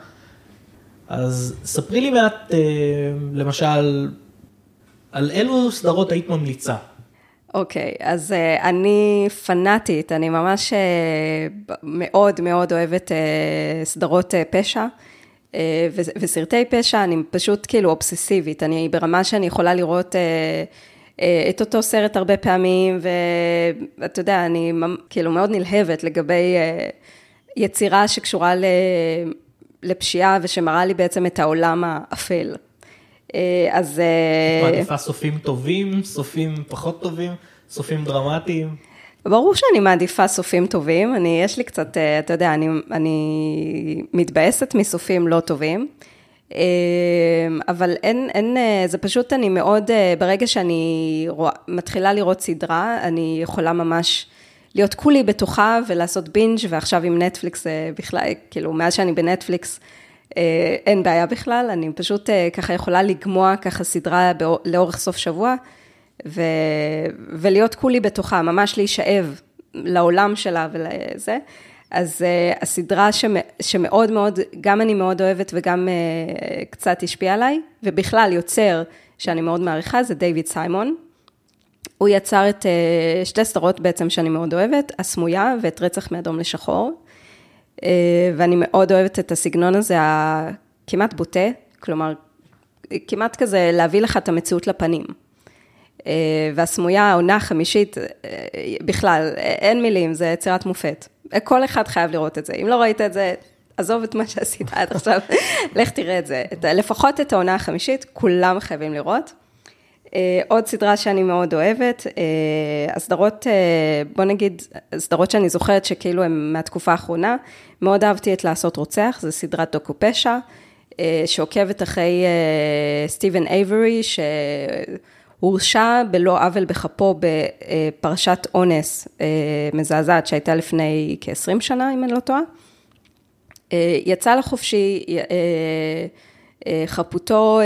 אז ספרי לי מעט, למשל, על אילו סדרות היית ממליצה? אוקיי, okay, אז uh, אני פנאטית, אני ממש uh, מאוד מאוד אוהבת uh, סדרות uh, פשע. uh, וסרטי פשע, אני פשוט כאילו אובססיבית, אני ברמה שאני יכולה לראות uh, uh, את אותו סרט הרבה פעמים, ואתה יודע, אני כאילו מאוד נלהבת לגבי uh, יצירה שקשורה ל, לפשיעה ושמראה לי בעצם את העולם האפל. אה, אז... את אה, מעדיפה סופים טובים, סופים פחות טובים, סופים דרמטיים? ברור שאני מעדיפה סופים טובים, אני, יש לי קצת, אה, אתה יודע, אני, אני מתבאסת מסופים לא טובים, אבל אין, אין, זה פשוט, אני מאוד, ברגע שאני רוא, מתחילה לראות סדרה, אני יכולה ממש להיות כולי בתוכה ולעשות בינג' ועכשיו עם נטפליקס בכלל, כאילו, מאז שאני בנטפליקס, אין בעיה בכלל, אני פשוט אה, ככה יכולה לגמוע ככה סדרה לאורך סוף שבוע, ו... ולהיות כולי בתוכה, ממש להישאב לעולם שלה ולזה. אז uh, הסדרה שמ, שמאוד מאוד, גם אני מאוד אוהבת וגם uh, קצת השפיעה עליי, ובכלל יוצר שאני מאוד מעריכה, זה דיוויד סיימון. הוא יצר את אה, שתי סדרות בעצם שאני מאוד אוהבת, הסמויה ואת רצח מאדום לשחור. אה, ואני מאוד אוהבת את הסגנון הזה, הכמעט בוטה, כלומר, כמעט כזה להביא לך את המציאות לפנים. אה, והסמויה, העונה החמישית, בכלל, אין מילים, זה יצירת מופת. כל אחד חייב לראות את זה. אם לא ראית את זה, עזוב את מה שעשית עד עכשיו, (laughs) לך תראה את זה. לפחות את העונה החמישית, כולם חייבים לראות. אה, עוד סדרה שאני מאוד אוהבת, אה, הסדרות, אה, בוא נגיד, סדרות שאני זוכרת שכאילו הן מהתקופה האחרונה, מאוד אהבתי את לעשות רוצח, זו סדרת דוקו פשע, שעוקבת אחרי סטיבן אייברי, שהורשע בלא עוול בכפו בפרשת אונס מזעזעת שהייתה לפני כ-20 שנה, אם אני לא טועה. יצא לחופשי, חפותו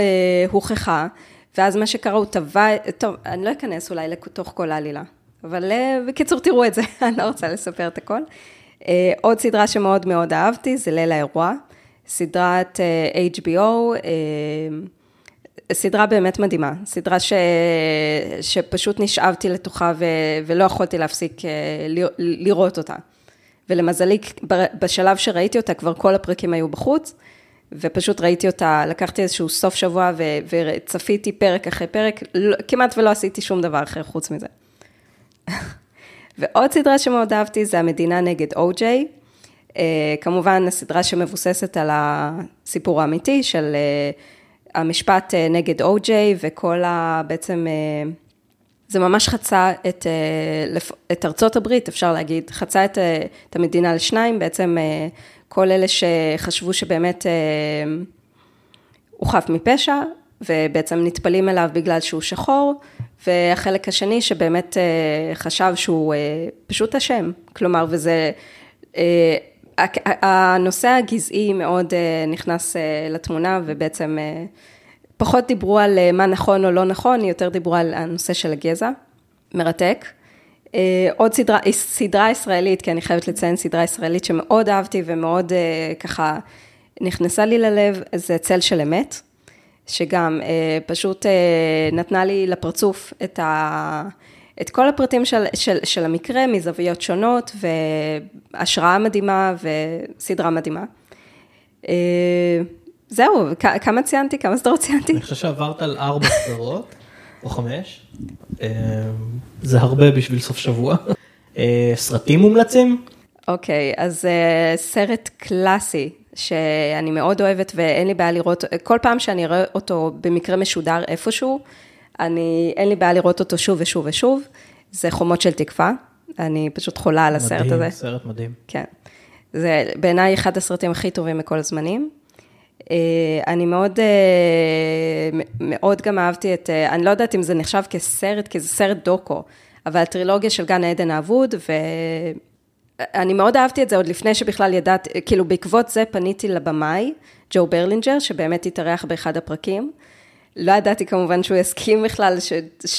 הוכחה. ואז מה שקרה, הוא טבע, טוב, אני לא אכנס אולי לתוך כל העלילה, אבל אה, בקיצור, תראו את זה, (laughs) אני לא רוצה לספר את הכל. אה, עוד סדרה שמאוד מאוד אהבתי, זה ליל האירוע, סדרת אה, HBO, סדרה באמת מדהימה, סדרה ש... שפשוט נשאבתי לתוכה ו... ולא יכולתי להפסיק לראות אותה. ולמזלי, בשלב שראיתי אותה, כבר כל הפרקים היו בחוץ. ופשוט ראיתי אותה, לקחתי איזשהו סוף שבוע ו, וצפיתי פרק אחרי פרק, לא, כמעט ולא עשיתי שום דבר אחר חוץ מזה. (laughs) ועוד סדרה שמאוד אהבתי זה המדינה נגד או-ג'יי. Uh, כמובן, הסדרה שמבוססת על הסיפור האמיתי של uh, המשפט uh, נגד או-ג'יי וכל ה... בעצם, uh, זה ממש חצה את, uh, את ארצות הברית, אפשר להגיד, חצה את, uh, את המדינה לשניים, בעצם uh, כל אלה שחשבו שבאמת אה, הוא חף מפשע, ובעצם נטפלים אליו בגלל שהוא שחור, והחלק השני שבאמת אה, חשב שהוא אה, פשוט אשם, כלומר, וזה, הנושא הגזעי מאוד נכנס לתמונה, ובעצם פחות דיברו על מה נכון או לא נכון, יותר דיברו על הנושא של הגזע, מרתק. אה, עוד סדרה, סדרה ישראלית, כי אני חייבת לציין סדרה ישראלית שמאוד אהבתי ומאוד אה, ככה נכנסה לי ללב, זה צל של אמת, שגם אה, פשוט נתנה לי לפרצוף את, ה, את כל הפרטים של, של, של המקרה מזוויות שונות, והשראה מדהימה וסדרה מדהימה. זהו, כמה ציינתי? כמה סדרות ציינתי? אני חושב שעברת על ארבע סדרות. או חמש. אה, זה הרבה בשביל סוף שבוע. (laughs) אה, סרטים מומלצים? אוקיי, okay, אז uh, סרט קלאסי שאני מאוד אוהבת ואין לי בעיה לראות, כל פעם שאני אראה אותו במקרה משודר איפשהו, אני, אין לי בעיה לראות אותו שוב ושוב ושוב, זה חומות של תקווה, אני פשוט חולה על הסרט מדהים, הזה. סרט מדהים. כן. זה בעיניי אחד הסרטים הכי טובים מכל הזמנים. אה, אני מאוד, אה, מאוד גם אהבתי את, אה, אני לא יודעת אם זה נחשב כסרט, כי זה סרט דוקו, אבל הטרילוגיה של גן העדן האבוד, ואני מאוד אהבתי את זה עוד לפני שבכלל ידעתי, כאילו בעקבות זה פניתי לבמאי, ג'ו ברלינג'ר, שבאמת התארח באחד הפרקים. לא ידעתי כמובן שהוא יסכים בכלל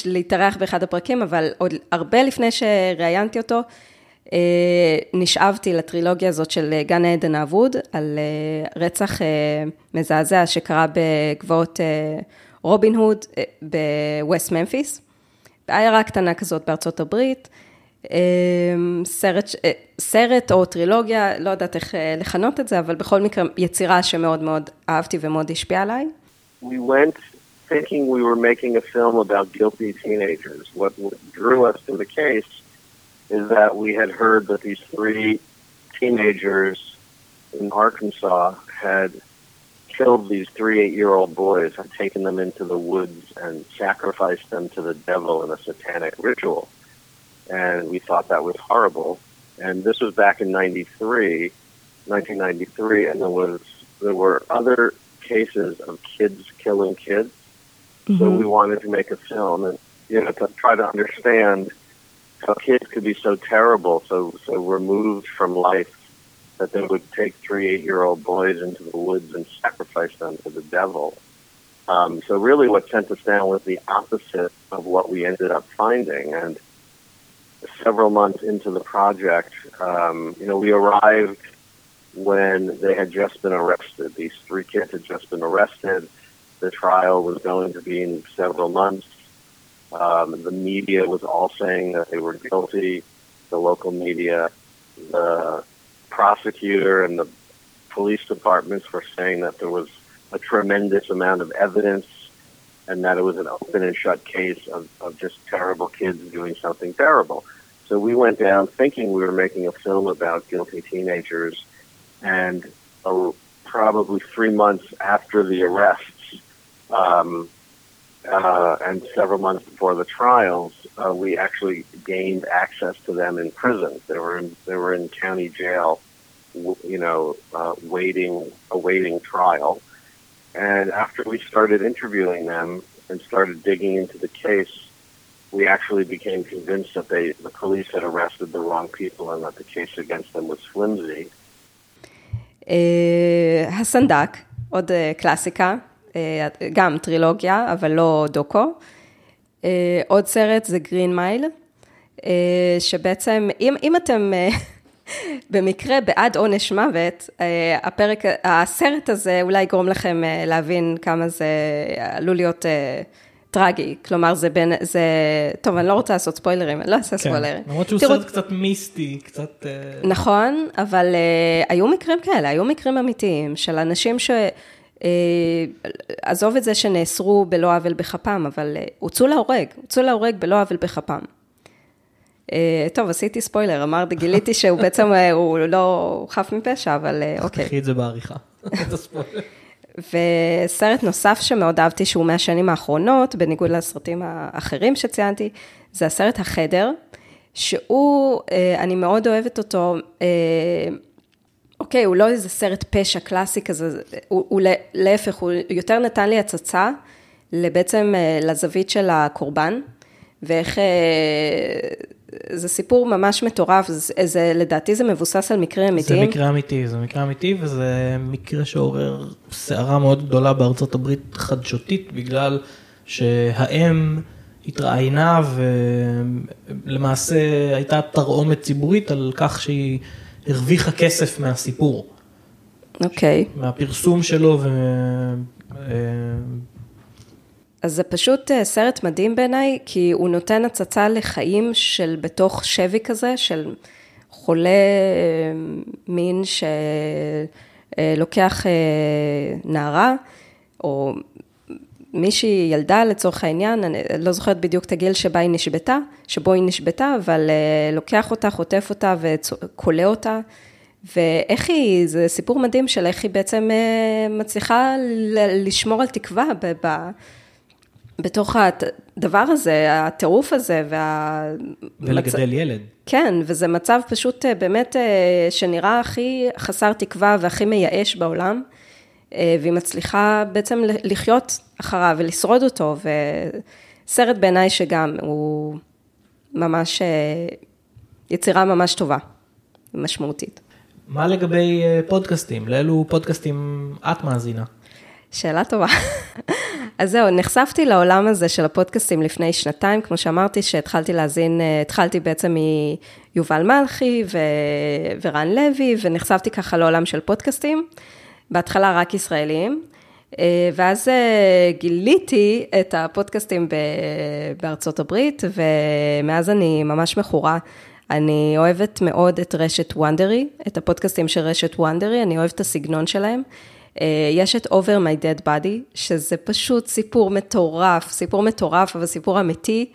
להתארח באחד הפרקים, אבל עוד הרבה לפני שראיינתי אותו, נשאבתי לטרילוגיה הזאת של אה, גן העדן האבוד, על אה, רצח מזעזע שקרה בגבעות רובין הוד בווסט ממפיס, בעיירה קטנה כזאת בארצות הברית. סרט, סרט או טרילוגיה, לא יודעת איך לכנות את זה, אבל בכל מקרה יצירה שמאוד מאוד אהבתי ומאוד השפיעה עליי. We went thinking we were making a film about guilty teenagers. What drew us to the case is that we had heard that these three teenagers in Arkansas had killed these three eight-year-old boys, had taken them into the woods and sacrificed them to the devil in a satanic ritual. And we thought that was horrible. And this was back in 93, 1993, and there was there were other cases of kids killing kids. Mm-hmm. So we wanted to make a film and you know to try to understand how kids could be so terrible, so so removed from life that they would take three eight-year-old boys into the woods and sacrifice them to the devil. Um, so really, what sent us down was the opposite of what we ended up finding. And several months into the project, um, you know, we arrived when they had just been arrested. These three kids had just been arrested. The trial was going to be in several months. Um, the media was all saying that they were guilty. The local media, the prosecutor, and the police departments were saying that there was a tremendous amount of evidence and that it was an open and shut case of, of just terrible kids doing something terrible. So we went down thinking we were making a film about guilty teenagers, and uh, probably three months after the arrests, um, uh, and several months before the trials, uh, we actually gained access to them in prison. They were in they were in county jail, you know, uh, waiting awaiting trial. And after we started interviewing them and started digging into the case, we actually became convinced that they the police had arrested the wrong people and that the case against them was flimsy. Uh, Hassan Dak, or the eh, classica. גם טרילוגיה, אבל לא דוקו. עוד סרט זה גרין מייל, שבעצם, אם, אם אתם (laughs) במקרה בעד עונש מוות, הפרק, הסרט הזה אולי יגרום לכם להבין כמה זה עלול להיות טרגי, כלומר זה בין, זה, טוב, אני לא רוצה לעשות ספוילרים, אני לא אעשה כן, ספוילרים. למרות שהוא תראו, סרט קצת מיסטי, קצת... נכון, אבל uh, היו מקרים כאלה, היו מקרים אמיתיים של אנשים ש... Uh, עזוב את זה שנאסרו בלא עוול בכפם, אבל uh, הוצאו להורג, הוצאו להורג בלא עוול בכפם. Uh, טוב, עשיתי ספוילר, אמרתי, גיליתי שהוא בעצם, הוא לא חף מפשע, אבל אוקיי. תקחי את זה בעריכה, את הספוילר. וסרט נוסף שמאוד אהבתי, שהוא מהשנים האחרונות, בניגוד לסרטים האחרים שציינתי, זה הסרט החדר, שהוא, אה, אני מאוד אוהבת אותו, אה, אוקיי, הוא לא איזה סרט פשע קלאסי כזה, הוא, הוא להפך, הוא יותר נתן לי הצצה בעצם אה, לזווית של הקורבן, ואיך זה סיפור ממש מטורף, זה, זה, לדעתי זה מבוסס על מקרה אמיתי. זה מקרה אמיתי, זה מקרה אמיתי, וזה מקרה שעורר סערה מאוד גדולה בארצות הברית חדשותית, בגלל שהאם התראיינה ולמעשה הייתה תרעומת ציבורית על כך שהיא הרוויחה כסף מהסיפור. אוקיי. Okay. מהפרסום שלו ו... אז זה פשוט אה, סרט מדהים בעיניי, כי הוא נותן הצצה לחיים של בתוך שבי כזה, של חולה אה, מין שלוקח אה, נערה, או מישהי ילדה לצורך העניין, אני לא זוכרת בדיוק את הגיל שבה היא נשבתה, שבו היא נשבתה, אבל לוקח אותה, חוטף אותה וכולא אותה. ואיך היא, זה סיפור מדהים של איך היא בעצם מצליחה לשמור על תקווה בתוך הדבר הזה, הטירוף הזה, וה... ולגדל ילד. כן, וזה מצב פשוט אה, באמת אה, שנראה הכי חסר תקווה והכי מייאש בעולם, אה, והיא מצליחה בעצם לחיות אחריו ולשרוד אותו, וסרט בעיניי שגם הוא ממש, יצירה ממש טובה, משמעותית. מה לגבי פודקאסטים? לאילו פודקאסטים את מאזינה? שאלה טובה. (laughs) אז זהו, נחשפתי לעולם הזה של הפודקאסטים לפני שנתיים, כמו שאמרתי, שהתחלתי להאזין, אה, התחלתי בעצם מיובל מלכי ו... ורן לוי, ונחשפתי ככה לעולם של פודקאסטים, בהתחלה רק ישראלים, אה, ואז אה, גיליתי את הפודקאסטים בארצות הברית, ומאז אני ממש מכורה. אני אוהבת מאוד את רשת וונדרי, את הפודקאסטים של רשת וונדרי, אני אוהבת את הסגנון שלהם. אה, יש את Over My Dead Body, שזה פשוט סיפור מטורף, סיפור מטורף, אבל סיפור אמיתי,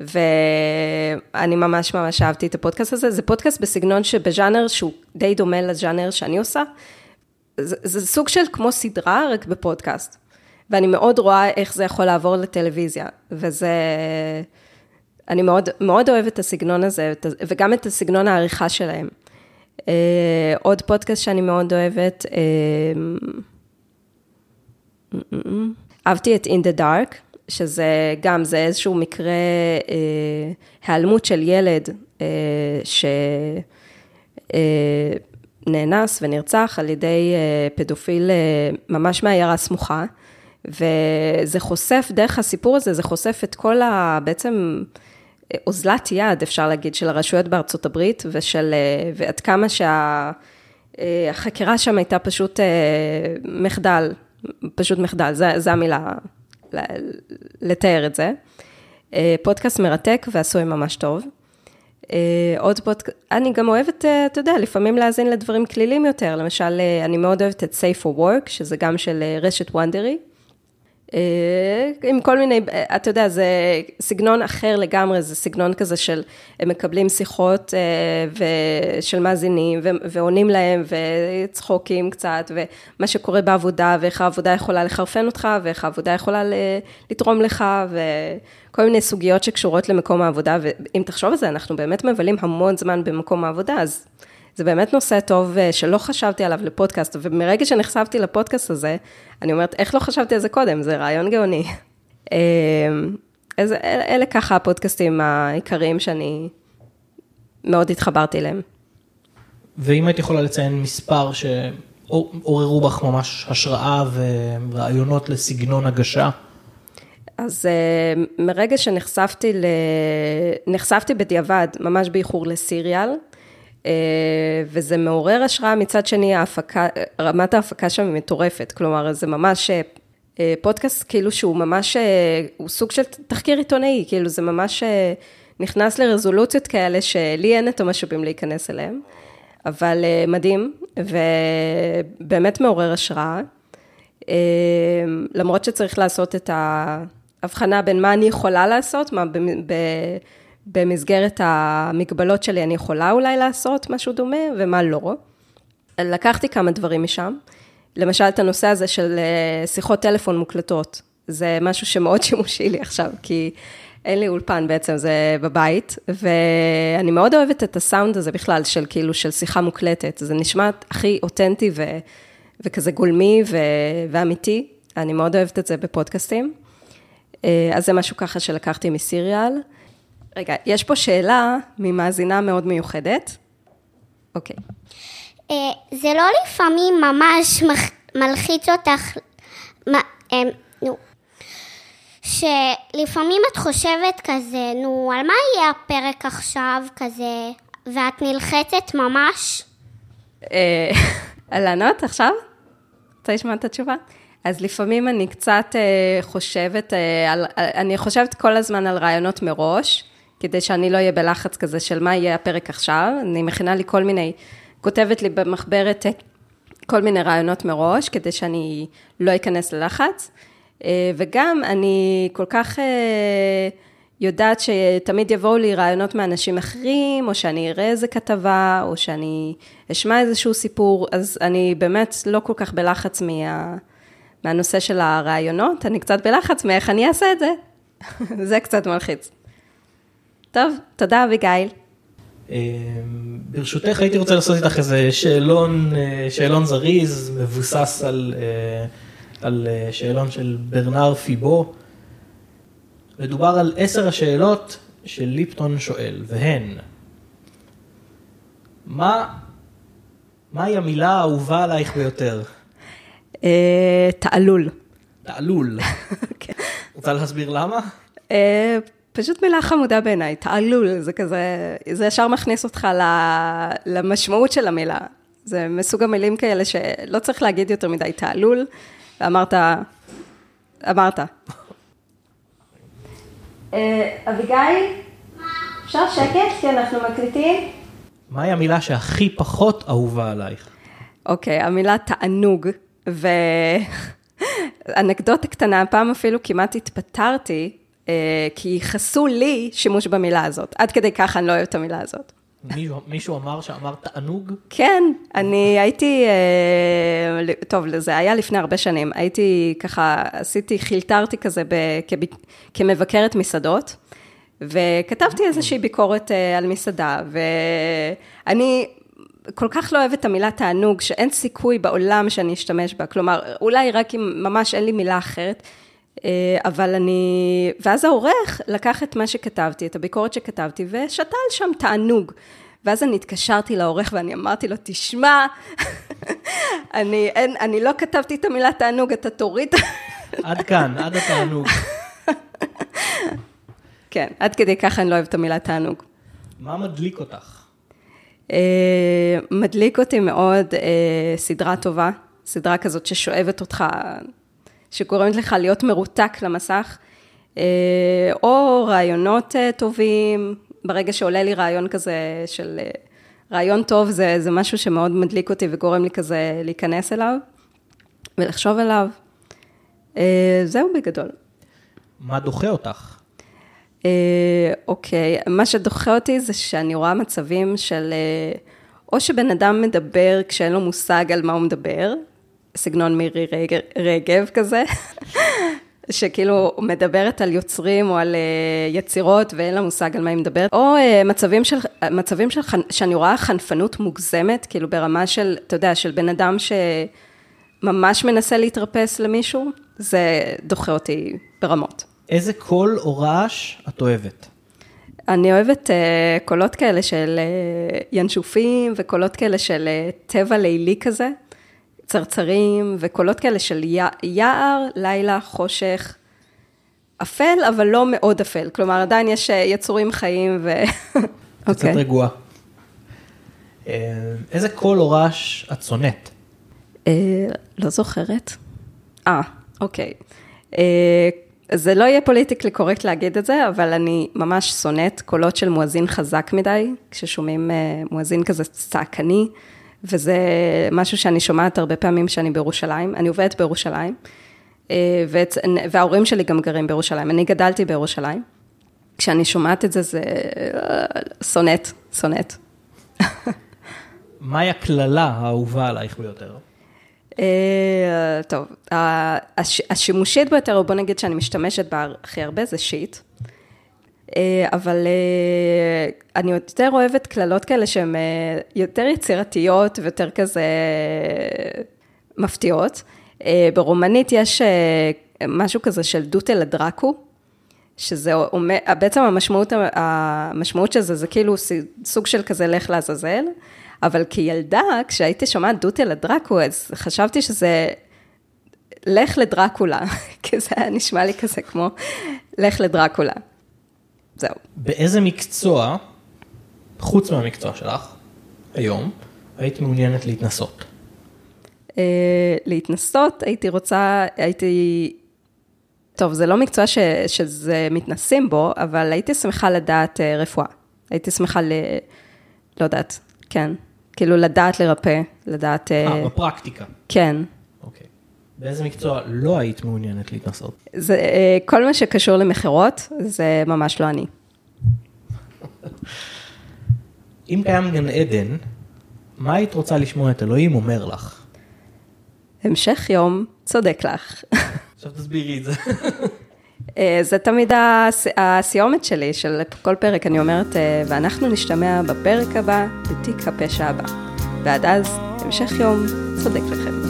ואני ממש ממש אהבתי את הפודקאסט הזה. זה פודקאסט בסגנון שבז'אנר שהוא די דומה לז'אנר שאני עושה. זה, זה סוג של כמו סדרה, רק בפודקאסט. ואני מאוד רואה איך זה יכול לעבור לטלוויזיה, וזה... אני מאוד, מאוד אוהבת את הסגנון הזה, וגם את הסגנון העריכה שלהם. אה, עוד פודקאסט שאני מאוד אוהבת, אה, אהבתי את In the Dark, שזה גם, זה איזשהו מקרה אה, היעלמות של ילד שנאנס ונרצח על ידי פדופיל ממש מעיירה סמוכה, וזה חושף, דרך הסיפור הזה, זה חושף את כל ה... בעצם... אוזלת יד, אפשר להגיד, של הרשויות בארצות הברית, ושל, אה, ועד כמה שהחקירה אה, שם הייתה פשוט אה, מחדל, פשוט מחדל, זו המילה לתאר את זה. אה, פודקאסט מרתק ועשוי ממש טוב. אה, עוד פודקאסט, אני גם אוהבת, אה, אתה יודע, לפעמים להאזין לדברים כלילים יותר. למשל, אה, אני מאוד אוהבת את Safe for Work, שזה גם של רשת וונדרי. אה, עם כל מיני, אה, אתה יודע, זה סגנון אחר לגמרי, זה סגנון כזה של, הם מקבלים שיחות אה, של מאזינים, ועונים להם, וצחוקים קצת, ומה שקורה בעבודה, ואיך העבודה יכולה לחרפן אותך, ואיך העבודה יכולה לתרום לך, וכל מיני סוגיות שקשורות למקום העבודה, ואם תחשוב על זה, אנחנו באמת מבלים המון זמן במקום העבודה, אז... זה באמת נושא טוב אה, שלא חשבתי עליו לפודקאסט, ומרגע שנחשפתי לפודקאסט הזה, אני אומרת, איך לא חשבתי על זה קודם? זה רעיון גאוני. (laughs) אז אלה, אלה ככה הפודקאסטים העיקריים שאני מאוד התחברתי אליהם. ואם היית יכולה לציין מספר שעוררו בך ממש השראה ורעיונות לסגנון הגשה? אז uh, מרגע שנחשפתי ל... נחשפתי בדיעבד, ממש באיחור לסיריאל, אה, וזה מעורר השראה, מצד שני ההפקה, רמת ההפקה שם היא מטורפת, כלומר זה ממש אה, פודקאסט כאילו שהוא ממש, אה, הוא סוג של תחקיר עיתונאי, כאילו זה ממש נכנס לרזולוציות כאלה שלי אין את המשאבים להיכנס אליהם, אבל מדהים, ובאמת מעורר השראה, למרות שצריך לעשות את ההבחנה בין מה אני יכולה לעשות, מה ב... במסגרת המגבלות שלי אני יכולה אולי לעשות משהו דומה ומה לא. לקחתי כמה דברים משם, למשל את הנושא הזה של אה, שיחות טלפון מוקלטות, זה משהו שמאוד שימושי לי עכשיו, כי אין לי אולפן בעצם, זה בבית, ואני מאוד אוהבת את הסאונד הזה בכלל, של כאילו, של שיחה מוקלטת, זה נשמע הכי אותנטי ו, וכזה גולמי ו, ואמיתי, אני מאוד אוהבת את זה בפודקאסטים. אה, אז זה משהו ככה שלקחתי מסיריאל. רגע, יש פה שאלה ממאזינה מאוד מיוחדת. אוקיי. אה, זה לא לפעמים ממש מלחיץ אותך, אה, נו, שלפעמים את חושבת כזה, נו, על מה יהיה הפרק עכשיו כזה, ואת נלחצת ממש? אה, (laughs) לענות עכשיו? רוצה לשמוע את התשובה? אז לפעמים אני קצת חושבת, אני חושבת כל הזמן על רעיונות מראש, כדי שאני לא אהיה בלחץ כזה של מה יהיה הפרק עכשיו. אני מכינה לי כל מיני, כותבת לי במחברת אה, כל מיני רעיונות מראש, כדי שאני לא אכנס ללחץ. אה, וגם אני כל כך אה, יודעת שתמיד יבואו לי רעיונות מאנשים אחרים, או שאני אראה איזה כתבה, או שאני אשמע איזשהו סיפור, אז אני באמת לא כל כך בלחץ מה, מהנושא של הרעיונות, אני קצת בלחץ מאיך אני אעשה את זה. (laughs) זה קצת מלחיץ. טוב, תודה אביגיל. אמ, ברשותך הייתי רוצה לעשות איתך איזה שאלון, אה, שאלון זריז, מבוסס על, אה, על אה, שאלון של ברנר פיבו. מדובר על עשר השאלות של ליפטון שואל, והן, מה, מהי המילה האהובה עלייך ביותר? תעלול. תעלול. (laughs) כן. רוצה להסביר למה? פשוט מילה חמודה בעיניי, תעלול, זה כזה, זה ישר מכניס אותך למשמעות של המילה. זה מסוג המילים כאלה שלא צריך להגיד יותר מדי תעלול, ואמרת, אמרת. אה, אביגיל, אפשר שקט כי אנחנו מקליטים? מהי המילה שהכי פחות אהובה עלייך? אוקיי, המילה תענוג, ואנקדוטה (laughs) קטנה, פעם אפילו כמעט התפטרתי כי ייחסו לי שימוש במילה הזאת. עד כדי ככה אני לא אוהבת את המילה הזאת. מישהו אמר שאמר תענוג? כן, אני הייתי, אה, טוב, זה היה לפני הרבה שנים, הייתי ככה, עשיתי, חילטרתי כזה כמבקרת מסעדות, וכתבתי איזושהי ביקורת אה, על מסעדה, ואני כל כך לא אוהבת את המילה תענוג, שאין סיכוי בעולם שאני אשתמש בה, כלומר, אולי רק אם ממש אין לי מילה אחרת. אה, אבל אני, ואז העורך לקח את מה שכתבתי, את הביקורת שכתבתי, ושתל שם תענוג. ואז אני התקשרתי לעורך ואני אמרתי לו, תשמע, (laughs) אני, אין, אני לא כתבתי את המילה תענוג, אתה תוריד. עד כאן, עד התענוג. (laughs) כן, עד כדי ככה אני לא אוהבת את המילה תענוג. מה מדליק אותך? Uh, מדליק אותי מאוד uh, סדרה טובה, סדרה כזאת ששואבת אותך שגורמת לך להיות מרותק למסך. אה, או רעיונות אה, טובים, ברגע שעולה לי רעיון כזה של... אה, רעיון טוב זה, זה משהו שמאוד מדליק אותי וגורם לי כזה להיכנס אליו ולחשוב עליו. זהו בגדול. מה דוחה אותך? אוקיי, מה שדוחה אותי זה שאני רואה מצבים של, או שבן אדם מדבר כשאין לו מושג על מה הוא מדבר, סגנון מירי רגב, רגב כזה, שכאילו מדברת על יוצרים או על אה, יצירות ואין לה מושג על מה היא מדברת, או אה, מצבים, של, מצבים של, שאני רואה חנפנות מוגזמת, כאילו ברמה של, אתה יודע, של בן אדם שממש מנסה להתרפס למישהו, זה דוחה אותי ברמות. איזה קול או רעש את אוהבת? אני אוהבת uh, קולות כאלה של uh, ינשופים וקולות כאלה של uh, טבע לילי כזה, צרצרים וקולות כאלה של יער, לילה, חושך, אפל, אבל לא מאוד אפל. כלומר, עדיין יש uh, יצורים חיים ו... (laughs) קצת אוקיי. רגועה. אה, איזה קול או רעש את שונאת? אה, לא זוכרת. אה, אוקיי. אה, זה לא יהיה פוליטיקלי קורקט להגיד את זה, אבל אני ממש שונאת קולות של מואזין חזק מדי, כששומעים אה, מואזין כזה צעקני, וזה משהו שאני שומעת הרבה פעמים כשאני בירושלים. אני עובדת בירושלים, אה, ואת, וההורים שלי גם גרים בירושלים. אני גדלתי בירושלים. כשאני שומעת את זה, זה אה, שונאת, שונאת. (laughs) מהי הקללה האהובה עלייך ביותר? אה, טוב, השימושית ביותר, או בוא נגיד שאני משתמשת בה הכי הרבה, זה שיט. אה, אבל אה, אני יותר אוהבת קללות כאלה שהן אה, יותר יצירתיות ויותר כזה מפתיעות. ברומנית יש משהו כזה של דוטה לדרקו, שזה אומר, בעצם המשמעות, המשמעות של זה, זה כאילו סוג של כזה לך לעזאזל, אבל כילדה, כשהייתי שומעת דוטה לדרקו, אז חשבתי שזה לך לדרקולה, (laughs) כי זה היה נשמע לי כזה כמו לך לדרקולה. זהו. באיזה מקצוע, חוץ מהמקצוע שלך, היום, היית מעוניינת להתנסות? אה, להתנסות, הייתי רוצה, הייתי, טוב, זה לא מקצוע ש, שזה מתנסים בו, אבל הייתי שמחה לדעת אה, רפואה. הייתי שמחה ל... לא יודעת, כן. כאילו לדעת לרפא, לדעת... אה, אה, בפרקטיקה. כן. באיזה מקצוע לא היית מעוניינת להתנסות? זה, אה, כל מה שקשור למכירות, זה ממש לא אני. אם קיים גן עדן, מה היית רוצה לשמוע את אלוהים אומר לך? המשך יום, צודק לך. עכשיו תסבירי את זה. אה, זה תמיד הס- הסיומת שלי, של כל פרק, אני אומרת, אה, ואנחנו נשתמע בפרק הבא, בתיק הפשע הבא. ועד אז, המשך יום, צודק לכם.